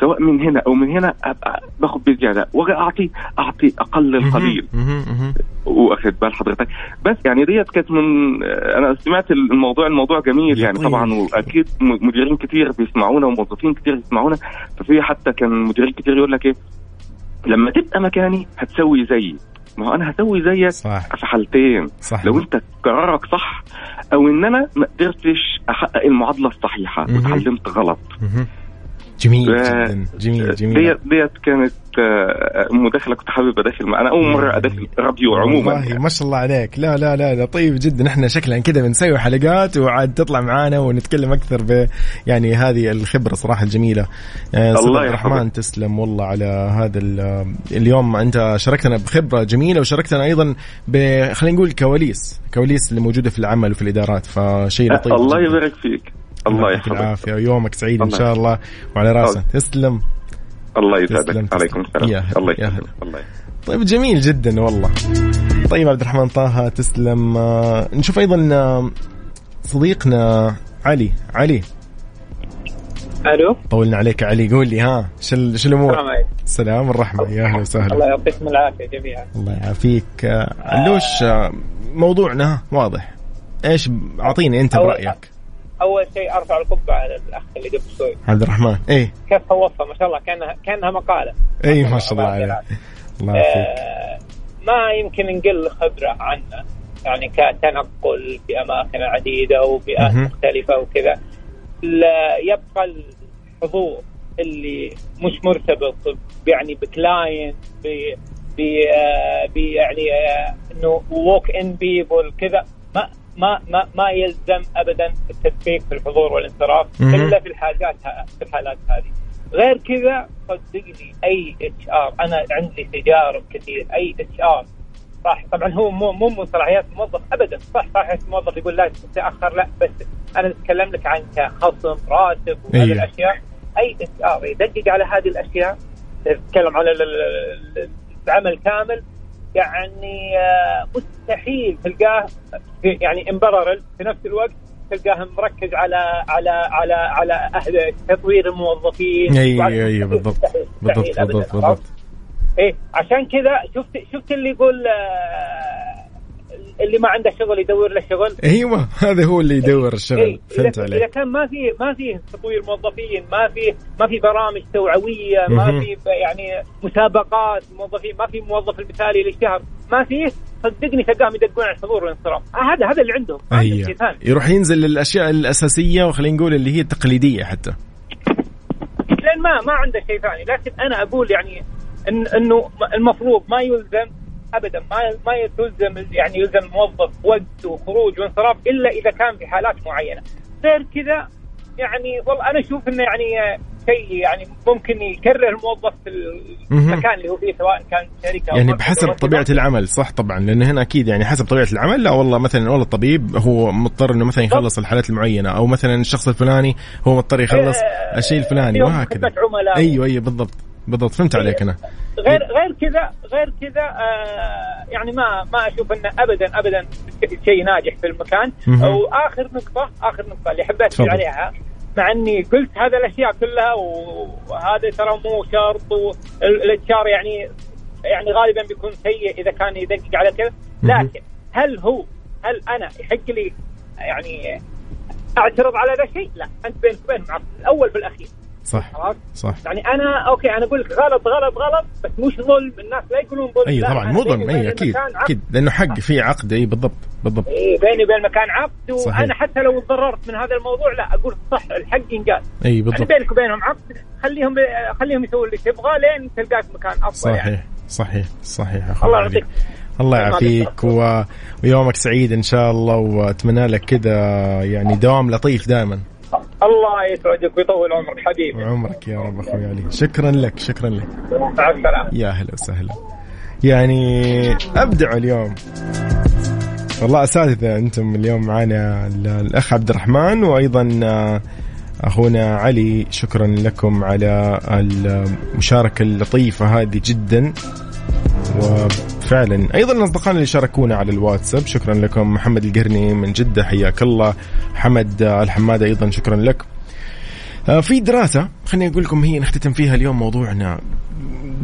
سواء من هنا أو من هنا ابقى باخد بزيادة. واجي أعطي أقل القليل. واخد بال حضرتك. بس يعني ديت كانت من أنا سمعت الموضوع الموضوع جميل يعني. طبعا وأكيد مديرين كتير بيسمعونا وموظفين كتير بيسمعونا. ففي حتى كان مديرين كتير يقول لك إيه لما تبقى مكاني هتسوي زيي. ما هو أنا هسوي زيك صح. في حالتين. صح. لو أنت قرارك صح أو إن أنا ما قدرتش أحقق المعادلة الصحيحة. وتعلمت غلط. جميل جدا جميل جميل ديت ديت كانت مداخلة كنت حابب أداخل معانا أول مرة أداخل راديو عموما والله ما شاء الله عليك. لا لا لا لطيف جدا. إحنا شكلنا كذا بنسوي حلقات وعاد تطلع معانا ونتكلم أكثر ب يعني هذه الخبرة صراحة الجميلة. آه، الله عبد الرحمن. تسلم والله على هذا ال- اليوم أنت شاركتنا بخبرة جميلة وشاركتنا أيضا ب خلينا نقول كواليس كواليس اللي موجودة في العمل وفي الإدارات. فشيء لطيف الله. يبارك فيك. الله يحفظك. العافية. ويومك سعيد إن شاء الله. وعلى راسه. تسلم. الله يسعدك. عليكم. السلام. يا هلا، الله يسعدك. الله. طيب جميل جدا والله. طيب عبد الرحمن طه تسلم. آه، نشوف أيضا آه، صديقنا علي. علي. ألو. طولنا عليك يا علي قول لي ها شو شو الأمور السلام عليكم. السلام والرحمة. يا أهلا الله وسهلا يعطيكم العافية جميعا. الله يعافيك. آه، علوش موضوعنا واضح. إيش أعطيني أنت برأيك. أول شيء أرفع القبعة على الأخ اللي قبل شوي. عبد الرحمن. إيه. كيف فوضها ما شاء الله كانها كأنها مقالة. إيه ما شاء الله عليك. الله يعافيك. آه ما يمكن نقل خبرة عنه. يعني كتنقل في اماكن عديدة وبيئات. مختلفة وكذا. لا يبقى الحضور اللي مش مرتبط يعني بكلاين ب ب آه، يعني آه، إنه ووك ان بيبول كذا. ما ما ما ما يلزم ابدا التدقيق في الحضور والانصراف. إلا في الحاجات في الحالات هذه. غير كذا صدقني أي إتش آر أنا عندي تجارب كثير أي إتش آر صح طبعا هو مو مو من صلاحيات الموظف ابدا. صح صلاحيات الموظف يقول لا تتاخر لا بس أنا أتكلم لك عن كخصم راتب وهذه أيوه. الأشياء. أي إتش آر يدقق على هذه الأشياء تتكلم على ال- ال- ال- العمل كامل يعني آه، مستحيل تلقاه يعني امبرل في نفس الوقت تلقاه مركز على على على على أهل تطوير الموظفين أي أي بالضبط مستحيل- بالضبط مستحيل أبداً. بالضبط بالضبط إيه عشان كذا شفت شفت اللي يقول آه، اللي ما عنده شغل يدور له شغل. أيوه هذا هو اللي يدور الشغل إيه، فهمت إذا- إذا عليك كان ما في ما في تطوير موظفين ما في ما في برامج توعوية ما. في يعني مسابقات موظفين ما في موظف المثالي للشهر ما في صدقني تلقاهم يدقون على الحضور والانصراف آه هذا هذا اللي عندهم ثاني. يروح ينزل للأشياء الأساسية وخلينا نقول اللي هي التقليدية حتى. لأن ما ما عنده شيء ثاني. لكن أنا أقول يعني إن إنه المفروض ما يلزم ابدا. ما ما يلزم يعني يلزم الموظف وقت وخروج وانصراف إلا إذا كان في حالات معينة. غير كذا يعني والله أنا أشوف إنه يعني شيء يعني ممكن يكرر الموظف في. المكان اللي هو فيه سواء كان شركة يعني بحسب طبيعة العمل صح طبعا. لأن هنا أكيد يعني حسب طبيعة العمل لا والله مثلا والله الطبيب هو مضطر إنه مثلا يخلص الحالات المعينة أو مثلا الشخص الفلاني هو مضطر يخلص إيه، الشيء الفلاني وهكذا. عملاء. أيوه أيوه بالضبط. بالضبط فهمت عليك أنا. غير غير كذا غير كذا آه يعني ما ما أشوف إنه ابدا ابدا شيء ناجح في المكان. وآخر نقطه آخر نقطة اللي حبيت عليها مع إني قلت هذا الأشياء كلها وهذا ترى مو شرط والاتش ار يعني يعني غالبا بيكون سيء إذا كان يدقق على كذا. لكن هل هو هل أنا يحق لي يعني أعترض على ذا الشيء؟ لا. أنت بينك وبين الأول بالاخير صح. خلاص صح. يعني أنا أوكي أنا أقول لك غلط غلط غلط بس مش ظلم الناس لا يقولون ظلم. أي طبعا مو ظلم. أي أكيد. أكيد. لأنه حق في عقد. أي بالضبط بالضبط. إيه، بيني وبين المكان عقد صحيح. وأنا حتى لو تضررت من هذا الموضوع لا أقول صح الحق ينقال. أي يعني بالضبط. بينك وبينهم عقد خليهم خليهم يسووا اللي تبغاه لين تلقاه في مكان أفضل يعني. صحيح صحيح صحيح أخوي الله. يعطيك. الله الله يعافيك و... ويومك سعيد إن شاء الله وأتمنى لك كذا يعني دوام لطيف دائما. الله يسعدك ويطول عمرك حبيبي. وعمرك يا رب أخوي علي. شكرا لك شكرا لك. مع السلامة. يا هلا وسهلا. يعني ابدعوا اليوم. والله أساتذة أنتم اليوم معنا ال- الأخ عبد الرحمن وأيضا أخونا علي. شكرا لكم على المشاركة اللطيفة هذه جدا. وفعلا أيضا أصدقائنا اللي شاركونا على الواتساب شكرا لكم. محمد القرني من جدة حياك الله. حمد الحماد أيضا شكرا لك. آه، في دراسة خليني أقول لكم هي نختتم فيها اليوم موضوعنا.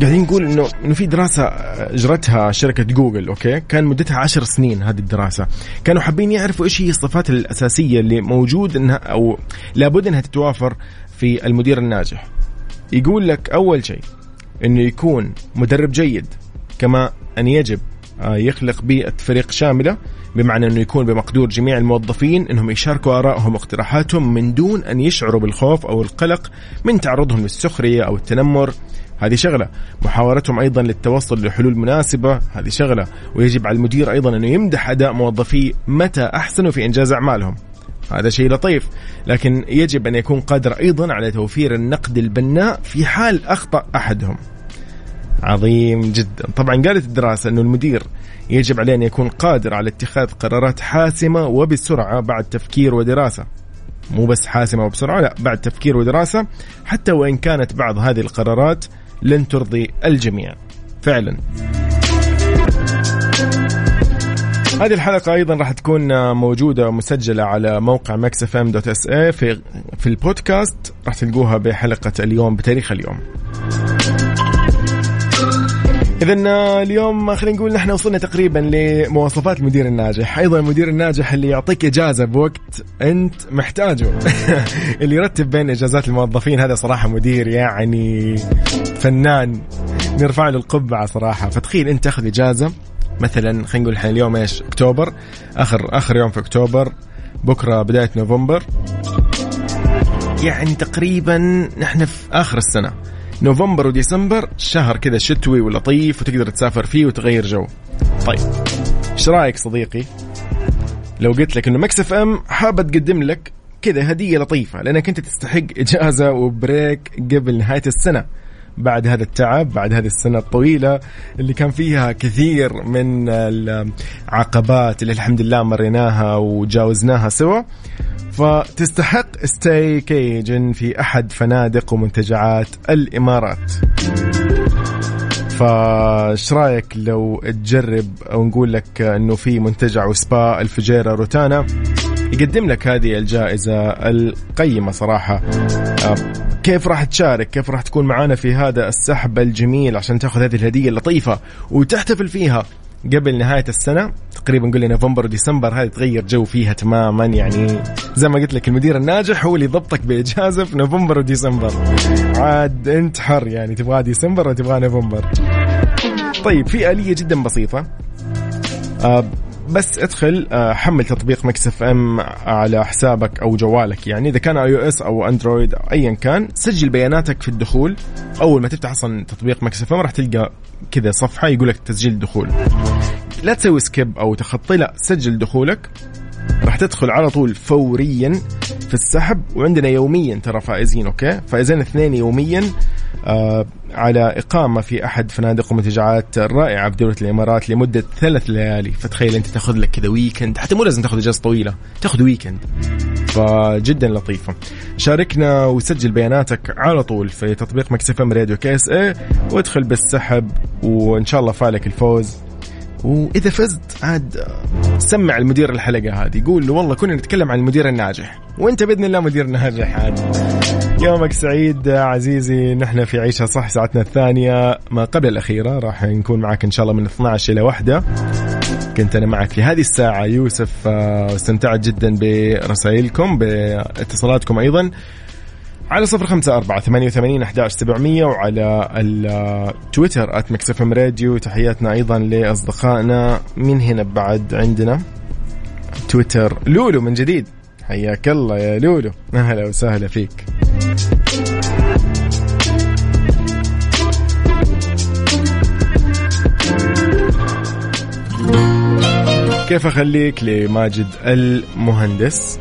قاعدين نقول إنه إنه في دراسة أجرتها شركة جوجل أوكي؟ كان مدتها عشر سنين هذه الدراسة. كانوا حابين يعرفوا إيش هي الصفات الأساسية اللي موجود إنها أو لابد إنها تتوافر في المدير الناجح. يقول لك أول شيء إنه يكون مدرب جيد كما أن يجب آه، يخلق بيئة فريق شاملة بمعنى أنه يكون بمقدور جميع الموظفين إنهم يشاركوا آرائهم واقتراحاتهم من دون أن يشعروا بالخوف أو القلق من تعرضهم للسخرية أو التنمر. هذه شغلة. محاورتهم أيضا للتوصل لحلول مناسبة. هذه شغلة. ويجب على المدير أيضا أنه يمدح أداء موظفيه متى احسنوا في إنجاز أعمالهم. هذا شيء لطيف. لكن يجب أن يكون قادر أيضا على توفير النقد البناء في حال أخطأ أحدهم. عظيم جدا. طبعا قالت الدراسة أنه المدير يجب عليه أن يكون قادر على اتخاذ قرارات حاسمة وبسرعة بعد تفكير ودراسة. مو بس حاسمة وبسرعة لا بعد تفكير ودراسة. حتى وإن كانت بعض هذه القرارات لن ترضي الجميع. فعلا. هذه الحلقة أيضا راح تكون موجودة مسجلة على موقع اي في في البودكاست. راح تلقوها بحلقة اليوم بتاريخ اليوم. إذا اليوم خلينا نقول نحن وصلنا تقريبا لمواصفات المدير الناجح، أيضا المدير الناجح اللي يعطيك إجازة بوقت أنت محتاجه. اللي يرتب بين إجازات الموظفين هذا صراحة مدير يعني فنان. نرفع له القبعة صراحة، فتخيل أنت تاخذ إجازة. مثلا خلينا نقول إحنا اليوم إيش؟ أكتوبر. آخر آخر يوم في أكتوبر. بكرة بداية نوفمبر. يعني تقريبا نحن في آخر السنة. نوفمبر وديسمبر شهر كذا شتوي ولطيف وتقدر تسافر فيه وتغير جو. طيب إيش رأيك صديقي؟ لو قلت لك إنه Mix FM حابه تقدم لك كذا هدية لطيفة لأنك أنت تستحق إجازة و break قبل نهاية السنة. بعد هذا التعب بعد هذه السنة الطويلة اللي كان فيها كثير من العقبات اللي الحمد لله مريناها وجاوزناها سوا. فتستحق ستي كيجن في أحد فنادق ومنتجعات الإمارات. فايش رأيك لو تجرب أو نقول لك إنه في منتجع وسبا الفجيرة روتانا؟ يقدم لك هذه الجائزة القيمة صراحة. آه، كيف راح تشارك؟ كيف راح تكون معانا في هذا السحب الجميل عشان تاخذ هذه الهدية اللطيفة وتحتفل فيها قبل نهاية السنة؟ تقريبا نقول نوفمبر وديسمبر هذه تغير جو فيها تماما يعني زي ما قلت لك المدير الناجح هو اللي يضبطك بإجازة في نوفمبر وديسمبر. عاد أنت حر يعني تبغى ديسمبر ولا تبغى نوفمبر؟ طيب في آلية جدا بسيطة. آه بس ادخل آه، حمل تطبيق Mix FM على حسابك أو جوالك. يعني إذا كان iOS أو Android ايا كان سجل بياناتك في الدخول. أول ما تفتح أصلا تطبيق Mix FM راح تلقى كذا صفحة يقول لك تسجيل دخول. لا تسوي skip أو تخطي لا سجل دخولك. راح تدخل على طول فوريا في السحب. وعندنا يوميا ترى فائزين أوكي؟ فائزين اثنين يوميا. على إقامة في أحد فنادق ومنتجعات رائعة في دولة الإمارات لمدة ثلاث ليالي. فتخيل أنت تاخذ لك كذا weekend حتى مو لازم تاخذ إجازة طويلة. تاخذ weekend فجدا لطيفة. شاركنا وسجل بياناتك على طول في تطبيق Mix FM Radio KSA وادخل بالسحب. وإن شاء الله فالك الفوز. وإذا فزت عاد سمع المدير الحلقة هذه. قول له والله كنا نتكلم عن المدير الناجح. وأنت بإذن الله مدير ناجح عاد يومك. سعيد عزيزي. نحن في عيشها صح ساعتنا الثانية. ما قبل الأخيرة راح نكون معك إن شاء الله من 12 إلى 1 كنت أنا معك في هذه الساعة يوسف واستمتعت جدا برسائلكم باتصالاتكم أيضا. على صفر خمسة أربعة ثمانية وثمانين أحداش سبعمية وعلى التويتر at Mix FM Radio تحياتنا أيضا لأصدقائنا من هنا بعد عندنا. تويتر لولو من جديد. حياك الله يا لولو. أهلا وسهلا فيك. كيف أخليك لماجد المهندس؟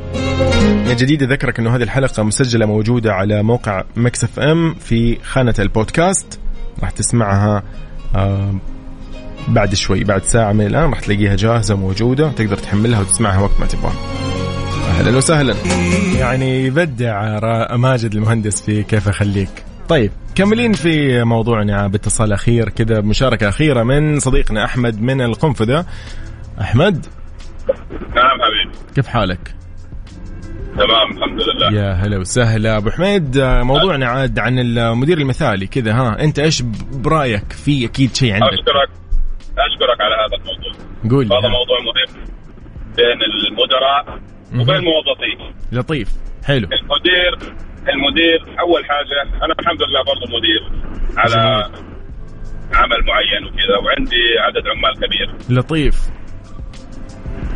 من جديد أذكرك أنه هذه الحلقة مسجلة موجودة على موقع مكسف أم في خانة البودكاست. راح تسمعها آه بعد شوي بعد ساعة من الآن راح تلاقيها جاهزة موجودة تقدر تحملها وتسمعها وقت ما تبغى. أهلا وسهلا. يعني يبدع ماجد المهندس في كيف أخليك. طيب كملين في موضوعنا باتصال أخير كذا مشاركة أخيرة من صديقنا أحمد من القنفذة. أحمد؟ نعم حبيبي. كيف حالك؟ تمام الحمد لله. يا هلا وسهلا. أبو حميد موضوعنا عاد عن المدير المثالي كذا ها. أنت إيش برأيك؟ في أكيد شيء عندك. أشكرك أشكرك على هذا الموضوع. قول هذا موضوع مهم. بين المدراء وبين الموظفين لطيف. حلو. المدير المدير أول حاجة أنا الحمد لله برضه مدير على جميل. عمل معين وكذا وعندي عدد عمال كبير. لطيف.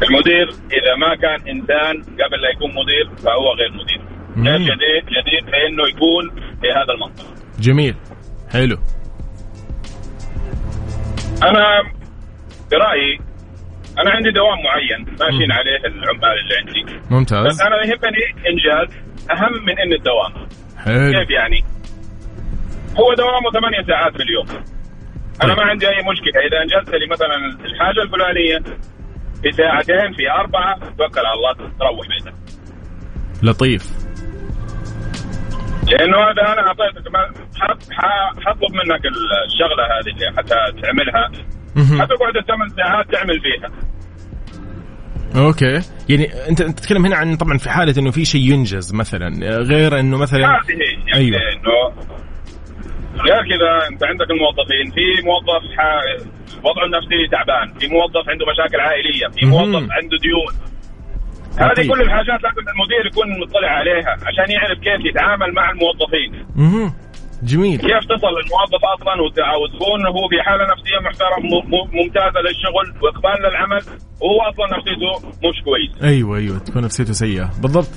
المدير إذا ما كان إنسان قبل لا يكون مدير فهو غير مدير. غير جديد جديد فانه يكون في هذا المنصب جميل. حلو. أنا برأيي أنا عندي دوام معين ماشيين عليه العمال اللي عندي. ممتاز. بس أنا يهمني إنجاز أهم من إن الدوام. حلو. كيف يعني؟ هو دوامه ثمانية ساعات في اليوم أنا ما عندي أي مشكلة. إذا إنجزت لي مثلا الحاجة الفلانية في ساعتين في أربعة توكل على الله تروح بيتك. لطيف. لأنه هذا أنا أعطيتك حطلب منك الشغلة هذه اللي حتى تعملها. حتقعد الثمان ساعات تعمل فيها. أوكي. يعني أنت تتكلم هنا عن طبعا في حالة إنه في شيء ينجز مثلا غير إنه مثلا هذه يعني أيوه. إنه غير كذا أنت عندك الموظفين في موظف وضعه النفسي تعبان في موظف عنده مشاكل عائلية في موظف عنده ديون. هذه كل الحاجات لازم المدير يكون مطلع عليها عشان يعرف كيف يتعامل مع الموظفين. أها جميل. كيف تصل الموظف أصلا وتكون هو في حالة نفسية محترم ممتازة للشغل وإقبال للعمل وهو أصلا نفسيته مش كويس. أيوه أيوه تكون نفسيته سيئة. بالضبط.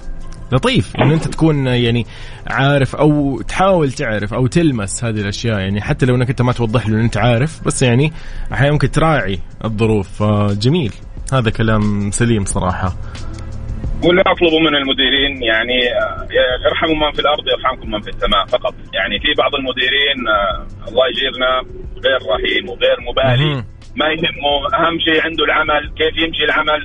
لطيف إن أنت تكون يعني عارف أو تحاول تعرف أو تلمس هذه الأشياء. يعني حتى لو إنك أنت ما توضح له إن أنت عارف بس يعني أحيانا ممكن تراعي الظروف. فجميل. هذا كلام سليم صراحة. واللي اطلبه من المديرين يعني ارحموا من في الأرض يرحمكم من في السماء فقط. يعني في بعض المديرين آه، الله يجيرنا غير رحيم وغير مبالي. ما يهمه أهم شيء عنده العمل كيف يمشي العمل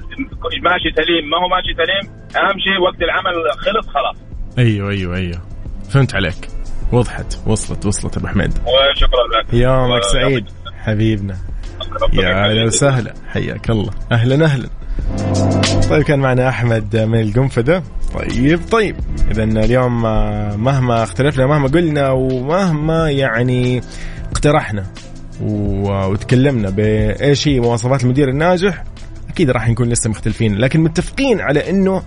ماشي سليم ما هو ماشي سليم أهم شيء وقت العمل خلص خلاص. أيوه أيوه أيوه. فهمت عليك. وضحت وصلت وصلت أبو حميد. وشكرا لك. يومك سعيد حبيبنا. يا أهلا وسهلا. حياك الله. أهلا أهلا. طيب كان معنا أحمد من القنفذة. طيب طيب. اذا اليوم آه، مهما اختلفنا مهما قلنا ومهما يعني اقترحنا وتكلمنا بايش هي مواصفات المدير الناجح أكيد راح نكون لسه مختلفين لكن متفقين على إنه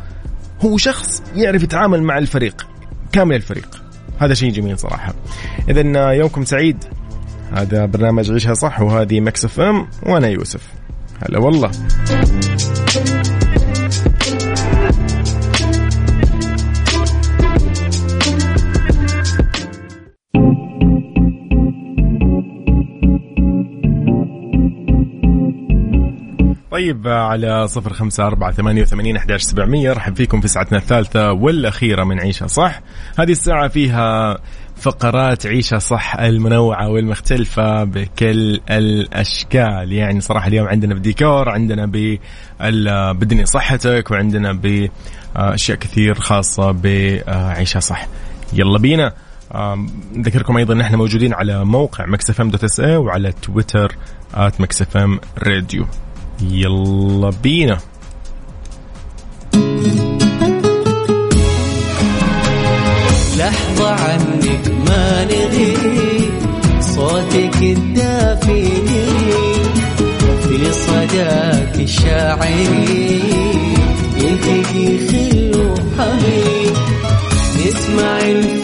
هو شخص يعرف يتعامل مع الفريق كامل الفريق. هذا شيء جميل صراحة. اذا يومكم سعيد. هذا برنامج عيشها صح وهذه Mix FM وأنا يوسف. هلا والله. طيب على صفر خمسة أربعة ثمانية وثمانين أحداش سبعمية رحب فيكم في ساعتنا الثالثة والأخيرة من عيشها صح. هذه الساعة فيها فقرات عيشها صح المنوعة والمختلفة بكل الأشكال. يعني صراحة اليوم عندنا بديكور عندنا بدني صحتك وعندنا بأشياء كثير خاصة بعيشها صح. يلا بينا. نذكركم أيضا إن إحنا موجودين على موقع Mix FM dot SA وعلى تويتر آت مكسفم راديو. يلا بينا. لحظة عنك ما نغيب صوتك الدافئ في صداك الشاعري يلتقي خل وحبيب نسمع الفن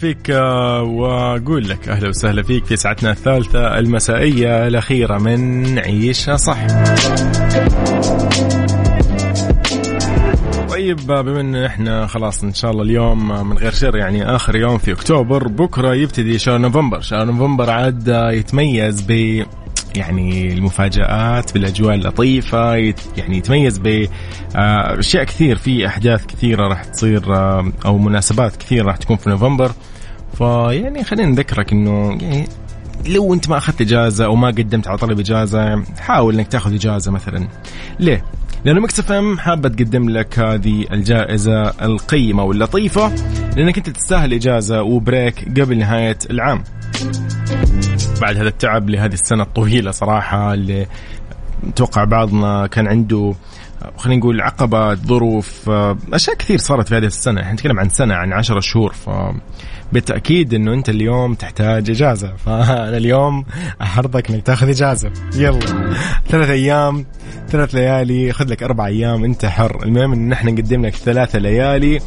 فيك آه، وأقول لك أهلا وسهلا فيك في ساعتنا الثالثة المسائية الأخيرة من عيشها صح. طيب آه، بما إن إحنا خلاص إن شاء الله اليوم آه، من غير شر يعني آخر يوم في أكتوبر بكرة يبتدي شهر نوفمبر، شهر نوفمبر عاد يتميز ب يعني المفاجآت بالأجواء اللطيفة يعني يتميز باشياء كثير في أحداث كثيرة راح تصير أو مناسبات كثيرة راح تكون في نوفمبر فيعني خلينا نذكرك إنه يعني لو أنت ما أخذت إجازة أو ما قدمت على طلب إجازة حاول إنك تاخذ إجازة مثلا. ليه؟ لأنه مكس إم حابة تقدم لك هذه الجائزة القيمة واللطيفة لأنك أنت تستاهل إجازة وبريك قبل نهاية العام. بعد هذا التعب لهذه السنة الطويلة صراحة اللي أتوقع بعضنا كان عنده خلينا نقول عقبات ظروف أشياء كثير صارت في هذه السنة. إحنا نتكلم عن سنة عن عشرة شهور ف بالتأكيد إنه أنت اليوم تحتاج إجازة. فأنا اليوم احرضك إنك تاخذ إجازة. يلا. ثلاث أيام ثلاث ليالي خذ لك أربع أيام أنت حر. المهم إن إحنا نقدم لك ثلاثة ليالي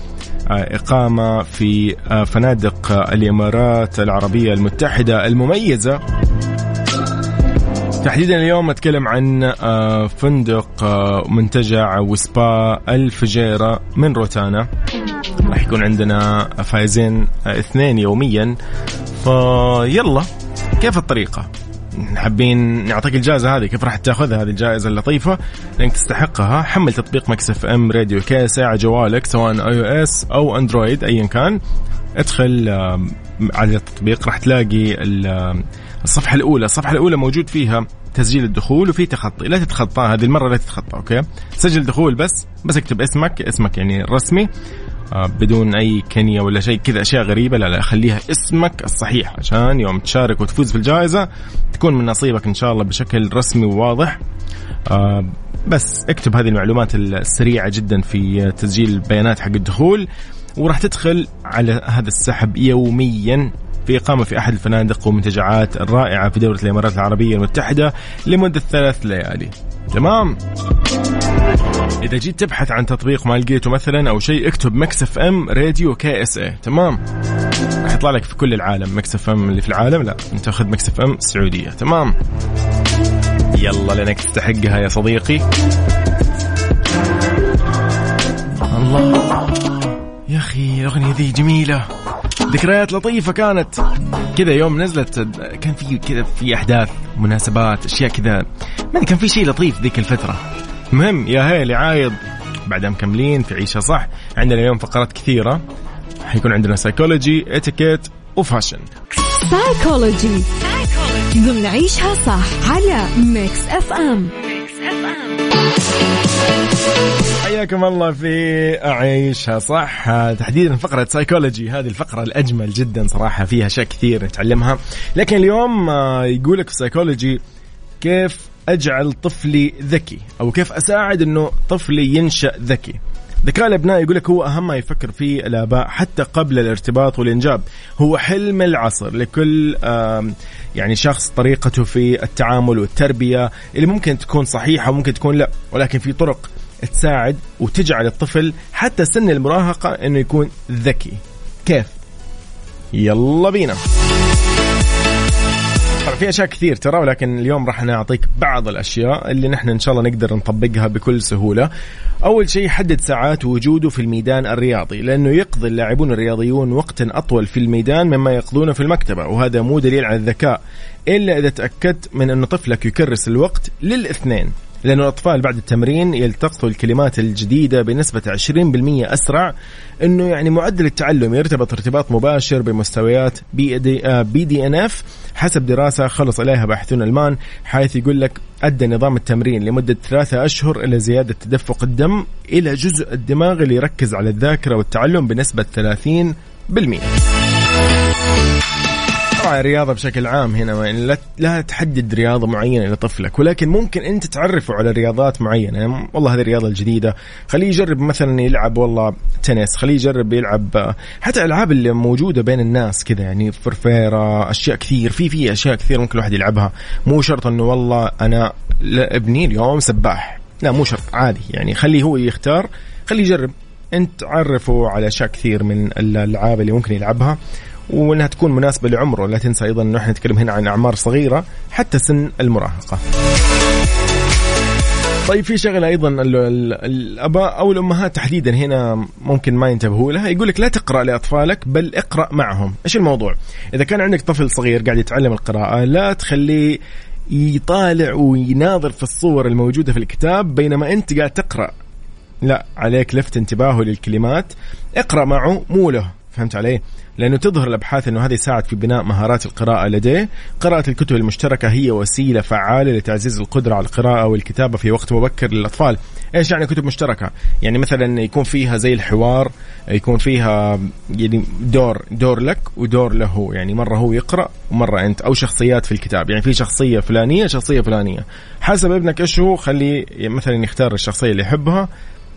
إقامة في فنادق الإمارات العربية المتحدة المميزة. تحديدا اليوم أتكلم عن فندق منتجع وسبا الفجيرة من روتانا. راح يكون عندنا فايزين اثنين يوميا. فيلا كيف الطريقة؟ حابين نعطيك الجائزة هذه؟ كيف راح تأخذها هذه الجائزة اللطيفة؟ لانك تستحقها. حمل تطبيق Mix FM Radio KSA على جوالك سواء iOS أو Android ايا كان. ادخل على التطبيق راح تلاقي الصفحة الأولى. الصفحة الأولى موجود فيها تسجيل الدخول وفي تخطي. لا تتخطى هذه المرة لا تتخطى أوكي؟ سجل دخول بس بس اكتب اسمك اسمك يعني الرسمي آه، بدون أي كنية ولا شيء كذا أشياء غريبة. لا لا خليها اسمك الصحيح عشان يوم تشارك وتفوز في الجائزة تكون من نصيبك إن شاء الله بشكل رسمي وواضح. آه، بس اكتب هذه المعلومات السريعة جدا في تسجيل البيانات حق الدخول وراح تدخل على هذا السحب يوميا. في إقامة في أحد الفنادق والمنتجعات الرائعة في دولة الإمارات العربية المتحدة لمدة ثلاث ليالي. تمام؟ إذا جيت تبحث عن تطبيق ما لقيته مثلا أو شيء اكتب Mix FM Radio KSA تمام؟ راح يطلع لك في كل العالم Mix FM اللي في العالم. لا أنت خذ Mix FM السعودية تمام؟ يلا لانك تستحقها يا صديقي. الله. يا أخي الاغنيه ذي جميلة. ذكريات لطيفة كانت. كذا يوم نزلت كان في كذا في أحداث مناسبات أشياء كذا. ما كان في شيء لطيف ذيك الفترة. المهم يا هيل عايض. بعدها مكملين في عيشها صح. عندنا اليوم فقرات كثيرة. حيكون عندنا psychology اتيكيت و fashion سايكولوجي ضمن عيشها صح على Mix FM حياكم الله في عيشها صح تحديدا فقرة سايكولوجي هذه الفقرة الأجمل جدا صراحة فيها أشياء كثير نتعلمها. لكن اليوم آه، يقولك في سايكولوجي كيف أجعل طفلي ذكي أو كيف أساعد أنه طفلي ينشأ ذكي. ذكاء الأبناء يقول لك هو أهم ما يفكر فيه الآباء حتى قبل الارتباط والإنجاب. هو حلم العصر لكل يعني شخص طريقته في التعامل والتربية اللي ممكن تكون صحيحة وممكن تكون لا ولكن في طرق تساعد وتجعل الطفل حتى سن المراهقة إنه يكون ذكي كيف يلا بينا في أشياء كثير ترى ولكن اليوم راح نعطيك بعض الأشياء اللي نحن إن شاء الله نقدر نطبقها بكل سهولة. أول شيء حدد ساعات وجوده في الميدان الرياضي لأنه يقضي اللاعبون الرياضيون وقتا أطول في الميدان مما يقضونه في المكتبة وهذا مو دليل على الذكاء إلا إذا تأكدت من انه طفلك يكرس الوقت للإثنين. لأن الأطفال بعد التمرين يلتقطوا الكلمات الجديدة بنسبة 20% أسرع أنه يعني معدل التعلم يرتبط ارتباط مباشر بمستويات بي دي, بي دي ان اف حسب دراسة خلص عليها باحثون ألمان حيث يقول لك أدى نظام التمرين لمدة ثلاثة أشهر إلى زيادة تدفق الدم إلى جزء الدماغ اللي يركز على الذاكرة والتعلم بنسبة 30% طبعا الرياضة بشكل عام هنا يعني لا, لا تحدد رياضة معينة لطفلك ولكن ممكن أنت تعرفه على رياضات معينة. يعني والله هذه الرياضة الجديدة. خليه يجرب مثلا يلعب والله تنس خليه يجرب يلعب حتى الألعاب اللي موجودة بين الناس كذا يعني فرفيرة أشياء كثير في في أشياء كثير ممكن الواحد يلعبها. مو شرط أنه والله أنا ابني اليوم سباح. لا مو شرط عادي يعني خليه هو يختار خليه يجرب. أنت عرفه على أشياء كثير من الألعاب اللي ممكن يلعبها. وإنها تكون مناسبة لعمره. لا تنسى أيضا إنه إحنا نتكلم هنا عن أعمار صغيرة حتى سن المراهقة. طيب في شغلة أيضا الأباء أو الأمهات تحديدا هنا ممكن ما ينتبهوا لها. يقول لك لا تقرأ لأطفالك بل اقرأ معهم. إيش الموضوع؟ إذا كان عندك طفل صغير قاعد يتعلم القراءة لا تخليه يطالع ويناظر في الصور الموجودة في الكتاب بينما أنت قاعد تقرأ. لا عليك لفت انتباهه للكلمات. اقرأ معه مو له. فهمت علي؟ لأنه تظهر الأبحاث أنه هذا يساعد في بناء مهارات القراءة لديه، قراءة الكتب المشتركة هي وسيلة فعالة لتعزيز القدرة على القراءة والكتابة في وقت مبكر للأطفال، إيش يعني كتب مشتركة؟ يعني مثلا يكون فيها زي الحوار، يكون فيها يعني دور دور لك ودور له، يعني مرة هو يقرأ ومرة أنت. أو شخصيات في الكتاب، يعني في شخصية فلانية شخصية فلانية، حسب ابنك إيش هو خليه مثلا يختار الشخصية اللي يحبها.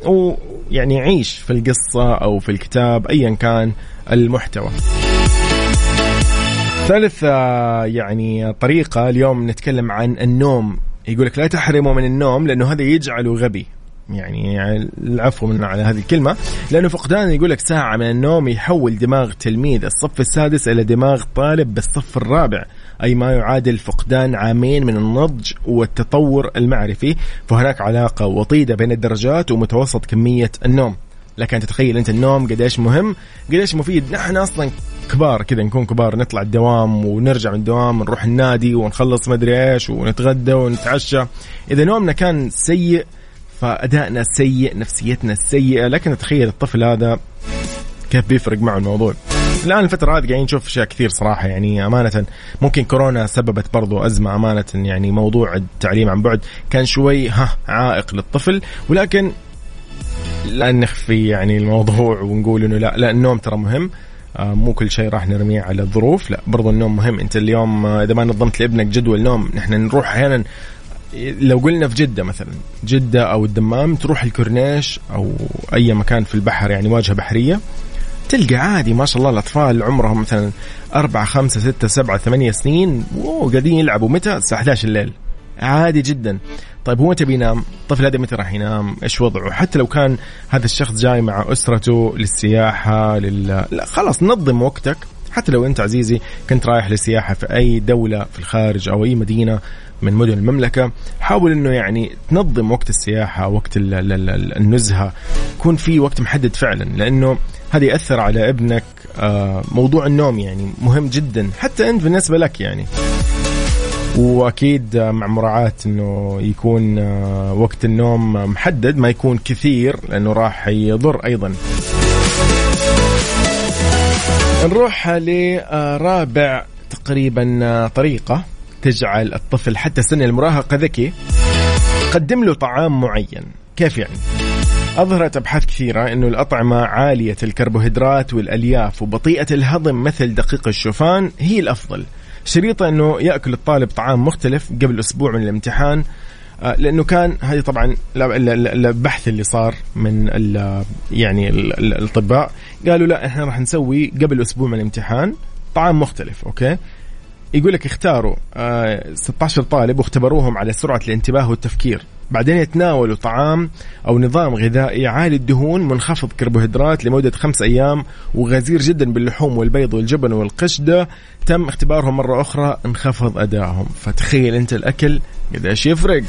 ويعني يعيش في القصة أو في الكتاب أيا كان المحتوى. ثالث آه، يعني طريقة اليوم نتكلم عن النوم. يقولك لا تحرمه من النوم لأنه هذا يجعله غبي. يعني العفو من على هذه الكلمة. لأنه فقدان يقول لك ساعة من النوم يحول دماغ تلميذ الصف السادس إلى دماغ طالب بالصف الرابع. أي ما يعادل فقدان عامين من النضج والتطور المعرفي فهناك علاقة وطيدة بين الدرجات ومتوسط كمية النوم. لك أن تتخيل أنت النوم قديش مهم قديش مفيد. نحن أصلا كبار كذا نكون كبار نطلع الدوام ونرجع من الدوام نروح النادي ونخلص مدري إيش ونتغدى ونتعشى. إذا نومنا كان سيء فأدائنا سيء نفسيتنا سيئة. لكن تخيل الطفل هذا كيف بيفرق معه الموضوع. الآن الفترة هذه قاعدين نشوف أشياء كثير صراحة. يعني أمانة ممكن كورونا سببت برضو أزمة أمانة. يعني موضوع التعليم عن بعد كان شوي ها عائق للطفل. ولكن لا نخفي يعني الموضوع ونقول إنه لا لا النوم ترى مهم. آه، مو كل شيء راح نرميه على الظروف. لا برضو النوم مهم. أنت اليوم آه، إذا ما نظمت لابنك جدول نوم نحن نروح أحيانا لو قلنا في جدة مثلا جدة أو الدمام تروح الكورنيش أو أي مكان في البحر يعني واجهة بحرية. تلقى عادي ما شاء الله الأطفال عمرهم مثلا أربعة خمسة ستة سبعة ثمانية سنين وقاعدين يلعبوا متى الساعة 11 الليل عادي جدا طيب هو متى بينام؟ الطفل هذا متى راح ينام؟ إيش وضعه؟ حتى لو كان هذا الشخص جاي مع أسرته للسياحة لل لا خلاص نظم وقتك حتى لو أنت عزيزي كنت رايح للسياحة في أي دولة في الخارج أو أي مدينة من مدن المملكة حاول إنه يعني تنظم وقت السياحة وقت النزهة يكون في وقت محدد فعلا لأنه هذا يأثر على ابنك آه، موضوع النوم يعني مهم جدا حتى أنت بالنسبة لك يعني. وأكيد مع مراعاة إنه يكون آه، وقت النوم محدد ما يكون كثير لأنه راح يضر أيضا. نروح لرابع تقريبا آه، طريقة تجعل الطفل حتى سن المراهقة ذكي قدم له طعام معين. كيف يعني؟ أظهرت أبحاث كثيرة أنه الأطعمة عالية الكربوهيدرات والألياف وبطيئة الهضم مثل دقيق الشوفان هي الأفضل. شريطة أنه يأكل الطالب طعام مختلف قبل أسبوع من الامتحان آه، لأنه كان هذه طبعا البحث اللي صار من يعني الأطباء. قالوا لا إحنا راح نسوي قبل أسبوع من الامتحان طعام مختلف أوكي؟ يقول لك اختاروا 16 آه، طالب واختبروهم على سرعة الانتباه والتفكير. بعدين يتناولوا طعام أو نظام غذائي عالي الدهون منخفض كربوهيدرات لمدة خمس أيام وغزير جدا باللحوم والبيض والجبن والقشدة. تم اختبارهم مرة أخرى انخفض أدائهم. فتخيل أنت الأكل قديش يفرق.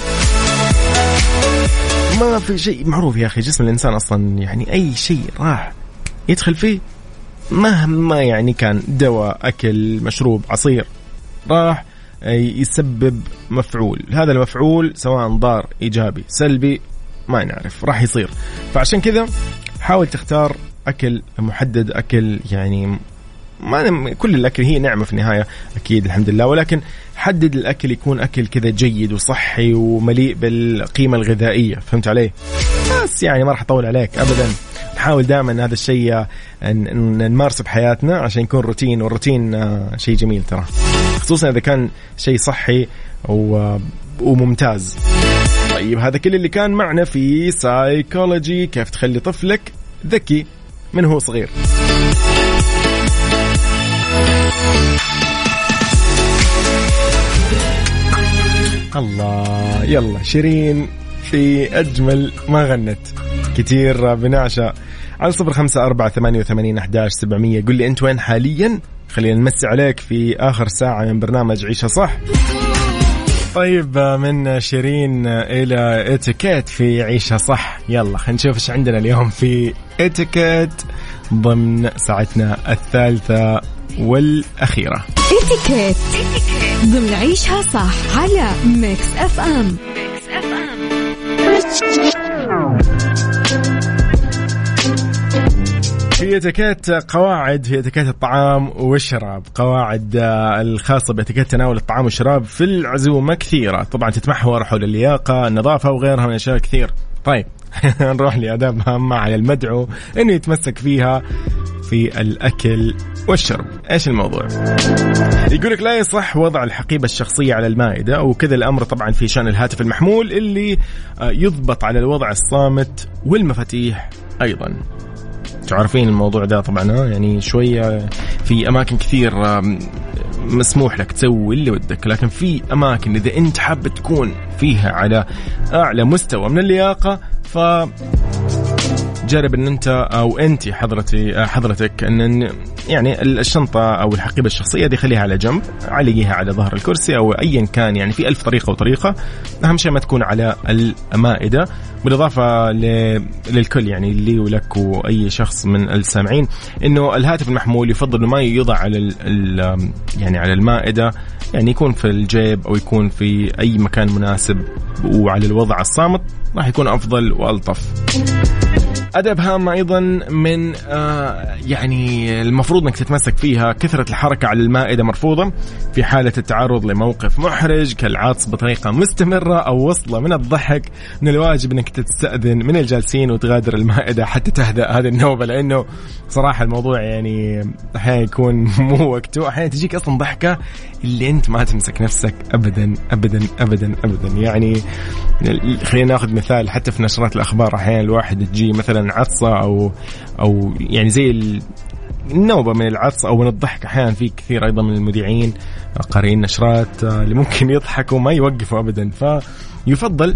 ما في شيء معروف يا أخي جسم الإنسان أصلا يعني أي شيء راح يدخل فيه مهما يعني كان دواء أكل مشروب عصير راح يسبب مفعول. هذا المفعول سواء ضار إيجابي سلبي ما نعرف راح يصير. فعشان كذا حاول تختار أكل محدد أكل يعني ما كل الأكل هي نعمة في النهاية أكيد الحمد لله. ولكن حدد الأكل يكون أكل كذا جيد وصحي ومليء بالقيمة الغذائية. فهمت علي؟ بس يعني ما راح أطول عليك ابدا. نحاول دائما هذا الشيء نمارسه بحياتنا عشان يكون روتين والروتين آه، شيء جميل ترى. خصوصا إذا كان شيء صحي وممتاز. طيب هذا كل اللي كان معنا في سايكولوجي كيف تخلي طفلك ذكي من هو صغير؟ الله يلا شيرين في أجمل ما غنت. كثير بنعشة على صفر خمسة أربعة ثمانية وثمانين أحداش سبعمية. قل لي أنت وين حاليا؟ خلينا نمسي عليك في آخر ساعة من برنامج عيشة صح. طيب من شيرين إلى إتيكيت في عيشها صح. يلا خلينا نشوف إيش عندنا اليوم في إتيكيت ضمن ساعتنا الثالثة والأخيرة. إتيكيت ضمن عيشها صح على Mix FM Mix FM. في اتيكيت قواعد في اتيكيت الطعام والشراب. قواعد آه، الخاصة باتيكيت تناول الطعام والشراب في العزومة كثيرة. طبعا تتمحور حول اللياقة النظافة وغيرها من أشياء كثير. طيب نروح لآداب هامة على المدعو أنه يتمسك فيها في الأكل والشرب. إيش الموضوع؟ يقول لك لا يصح وضع الحقيبة الشخصية على المائدة وكذا الأمر طبعا في شأن الهاتف المحمول اللي آه، يضبط على الوضع الصامت والمفاتيح أيضا. تعرفين الموضوع ده طبعا يعني شوية في أماكن كثير مسموح لك تسوي اللي ودك لكن في أماكن إذا أنت حاب تكون فيها على أعلى مستوى من اللياقة ف جرب إن أنت أو أنت حضرتي حضرتك ان يعني الشنطة أو الحقيبة الشخصية دي خليها على جنب علقيها على ظهر الكرسي أو ايا كان يعني في ألف طريقة وطريقة. أهم شيء ما تكون على المائدة. بالإضافة للكل يعني لي ولك وأي شخص من السامعين إنه الهاتف المحمول يفضل إنه ما يوضع على يعني على المائدة يعني يكون في الجيب أو يكون في أي مكان مناسب وعلى الوضع الصامت راح يكون أفضل وألطف. أدب هام أيضا من آه يعني المفروض أنك تتمسك فيها. كثرة الحركة على المائدة مرفوضة في حالة التعرض لموقف محرج كالعطس بطريقة مستمرة أو وصلة من الضحك. من الواجب أنك تستأذن من الجالسين وتغادر المائدة حتى تهدأ هذه النوبة لأنه صراحة الموضوع يعني أحيانا يكون مو وقته أحيانا تجيك أصلا ضحكة اللي أنت ما تمسك نفسك أبدا أبدا أبدا أبدا. يعني خلينا ناخذ مثال حتى في نشرات الأخبار. أحيانا الواحد تجي مثلا عطسة أو أو يعني زي النوبة من العطس أو من الضحك. أحيانا في كثير أيضا من المذيعين قارئين نشرات اللي ممكن يضحكوا ما يوقفوا أبدا. فيفضل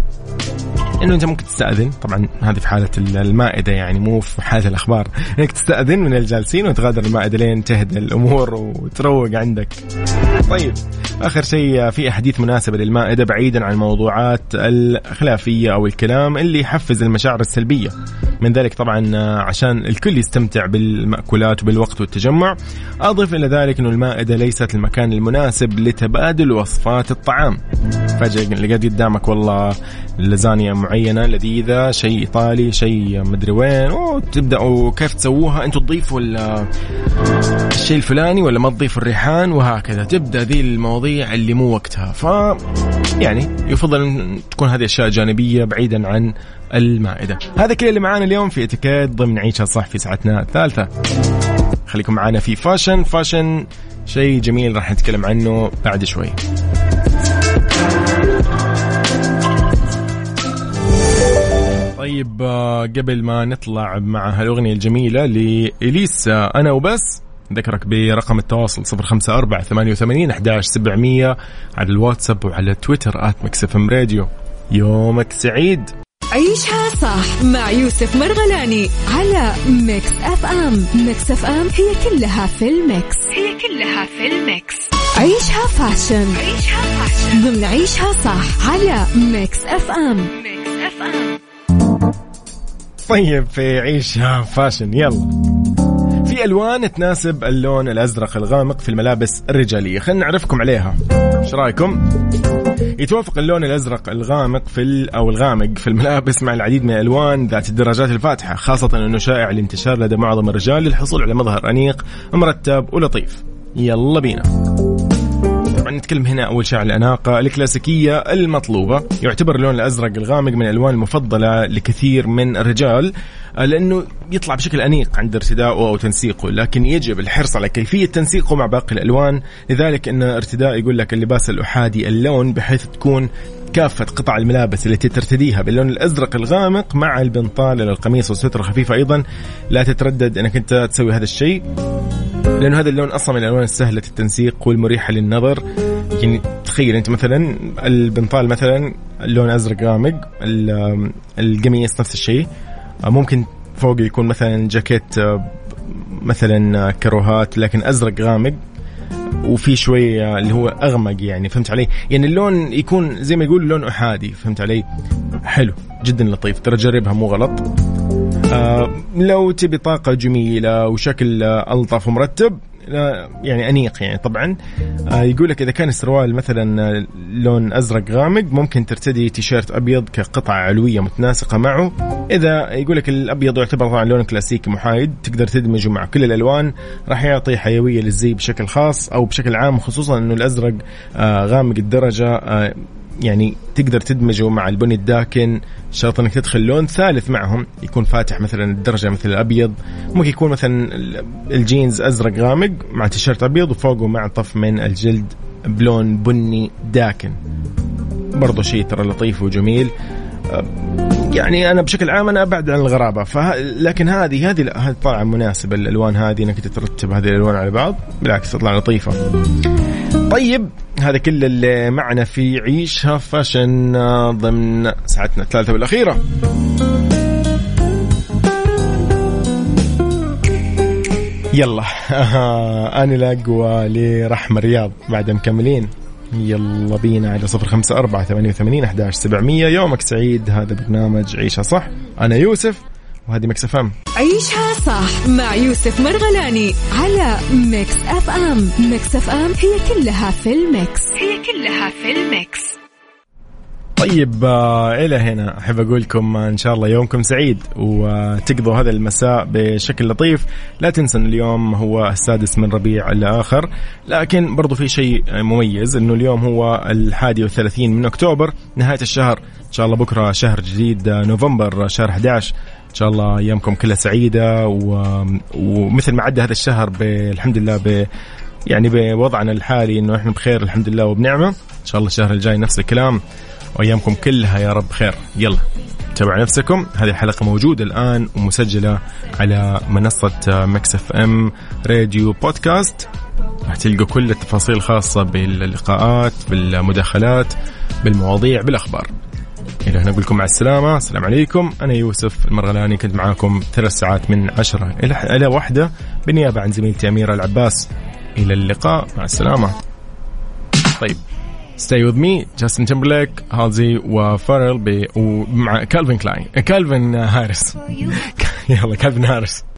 إنه إنت ممكن تستأذن. طبعا هذه في حالة المائدة يعني مو في حالة الأخبار. إنك تستأذن من الجالسين وتغادر المائدة لين تهدى الأمور وتروق عندك. طيب آخر شيء في أحاديث مناسبة للمائدة بعيدا عن الموضوعات الخلافية أو الكلام اللي يحفز المشاعر السلبية. من ذلك طبعا عشان الكل يستمتع بالمأكولات وبالوقت والتجمع. أضف إلى ذلك أن المائدة ليست المكان المناسب لتبادل وصفات الطعام. فجأة لقيت قدامك والله لازانيا معينة لذيذة شيء إيطالي شيء مدري وين وتبدأوا كيف تسووها أنتوا تضيفوا الشيء الفلاني ولا ما تضيفوا الريحان وهكذا. تبدأ ذي المواضيع اللي مو وقتها. ف يعني يفضل أن تكون هذه أشياء جانبية بعيدا عن المائدة. هذا كل اللي معانا اليوم في إتيكيت ضمن عيشها صح في ساعتنا الثالثة. خليكم معانا في fashion. fashion شيء جميل راح نتكلم عنه بعد شوي. طيب آه، قبل ما نطلع مع هالأغنية الجميلة لإليسا أنا وبس. ذكرك برقم التواصل 054 88 11 700 على الواتساب وعلى تويتر آت مكسف راديو. يومك سعيد. عيشها صح مع يوسف مرغلاني على Mix FM. Mix FM هي كلها في ال mix. هي كلها في ال mix. عيشها fashion. عيشها fashion. ضمن عيشها صح على Mix FM. Mix FM. طيب في عيشها fashion يلا. في ألوان تناسب اللون الأزرق الغامق في الملابس الرجالية. خلينا نعرفكم عليها. إيش رأيكم؟ يتوافق اللون الأزرق الغامق في أو الغامق في الملابس مع العديد من الألوان ذات الدرجات الفاتحة خاصة إنه شائع الانتشار لدى معظم الرجال للحصول على مظهر أنيق مرتب ولطيف. يلا بينا. طبعا نتكلم هنا أول شيء عن الأناقة الكلاسيكية المطلوبة. يعتبر اللون الأزرق الغامق من الألوان المفضلة لكثير من الرجال آه، لأنه يطلع بشكل أنيق عند ارتدائه أو تنسيقه لكن يجب الحرص على كيفية تنسيقه مع باقي الألوان. لذلك إن ارتداء يقول لك اللباس الأحادي اللون بحيث تكون كافة قطع الملابس التي ترتديها باللون الأزرق الغامق مع البنطال القميص والسترة الخفيفة أيضا. لا تتردد إنك أنت تسوي هذا الشيء. لأنه هذا اللون أصلا من الألوان السهلة التنسيق والمريحة للنظر. يعني تخيل أنت مثلا البنطال مثلا اللون أزرق غامق القميص نفس الشيء. ممكن فوق يكون مثلا جاكيت مثلا كروهات لكن أزرق غامق. وفي شوي اللي هو أغمق يعني فهمت علي؟ يعني اللون يكون زي ما يقول لون أحادي فهمت علي؟ حلو جدا لطيف. ترى جربها مو غلط. لو تبي طاقة جميلة وشكل ألطف ومرتب يعني أنيق يعني طبعا. آه يقول لك إذا كان السروال مثلا لون أزرق غامق ممكن ترتدي تيشيرت أبيض كقطعه علوية متناسقة معه. إذا يقول لك الأبيض يعتبر طبعا لون كلاسيكي محايد تقدر تدمجه مع كل الألوان. راح يعطي حيوية للزي بشكل خاص أو بشكل عام خصوصا إنه الأزرق آه غامق الدرجة آه يعني تقدر تدمجه مع البني الداكن شرط إنك تدخل لون ثالث معهم يكون فاتح مثلا الدرجة مثل الأبيض. ممكن يكون مثلا الجينز أزرق غامق مع تيشيرت أبيض وفوقه معطف من الجلد بلون بني داكن. برضو شيء ترى لطيف وجميل. يعني أنا بشكل عام أنا أبعد عن الغرابة. فه... لكن هذه هذه هذه طالعة مناسبة الالوان هذه إنك ترتب هذه الألوان على بعض. بالعكس تطلع لطيفة. طيب هذا كل اللي معنا في عيشها فاشن ضمن ساعتنا الثالثة والأخيرة. يلا. أنا الأقوى لرحمة رياض بعد مكملين. يلا بينا على صفر خمسة أربعة ثمانية وثمانين أحداش سبعمية. يومك سعيد هذا برنامج عيشها صح. أنا يوسف وهذه ميكس إف إم. عيشها صح مع يوسف مرغلاني على ميكس إف إم. ميكس إف إم هي كلها في الميكس. هي كلها في الميكس. طيب آه، إلى هنا. أحب أقول لكم إن شاء الله يومكم سعيد وتقضوا هذا المساء بشكل لطيف. لا تنسوا ان اليوم هو السادس من ربيع الآخر لكن برضو في شيء مميز إنه اليوم هو الحادي والثلاثين من أكتوبر نهاية الشهر. إن شاء الله بكرة شهر جديد آه، نوفمبر شهر 11 إن شاء الله ايامكم كلها سعيدة و... ومثل ما عدى هذا الشهر ب... الحمد لله ب... يعني بوضعنا الحالي إنه إحنا بخير الحمد لله وبنعمة. إن شاء الله الشهر الجاي نفس الكلام. وأيامكم كلها يا رب خير. يلا تابعوا نفسكم. هذه الحلقة موجودة الآن ومسجلة على منصة ميكس إف إم راديو بودكاست. راح تلقوا كل التفاصيل الخاصة باللقاءات بالمداخلات بالمواضيع بالأخبار. إلى هنا أقول لكم مع السلامة. السلام عليكم. أنا يوسف المرغلاني. كنت معاكم ثلاث ساعات من عشرة إلى واحدة بالنيابة عن زميلتي أميرة العباس. إلى اللقاء. مع السلامة. طيب. Stay With Me جاستن تمبرليك هالزي وفاريل ومع كالفين كلاين كالفين هاريس يلا كالفين هاريس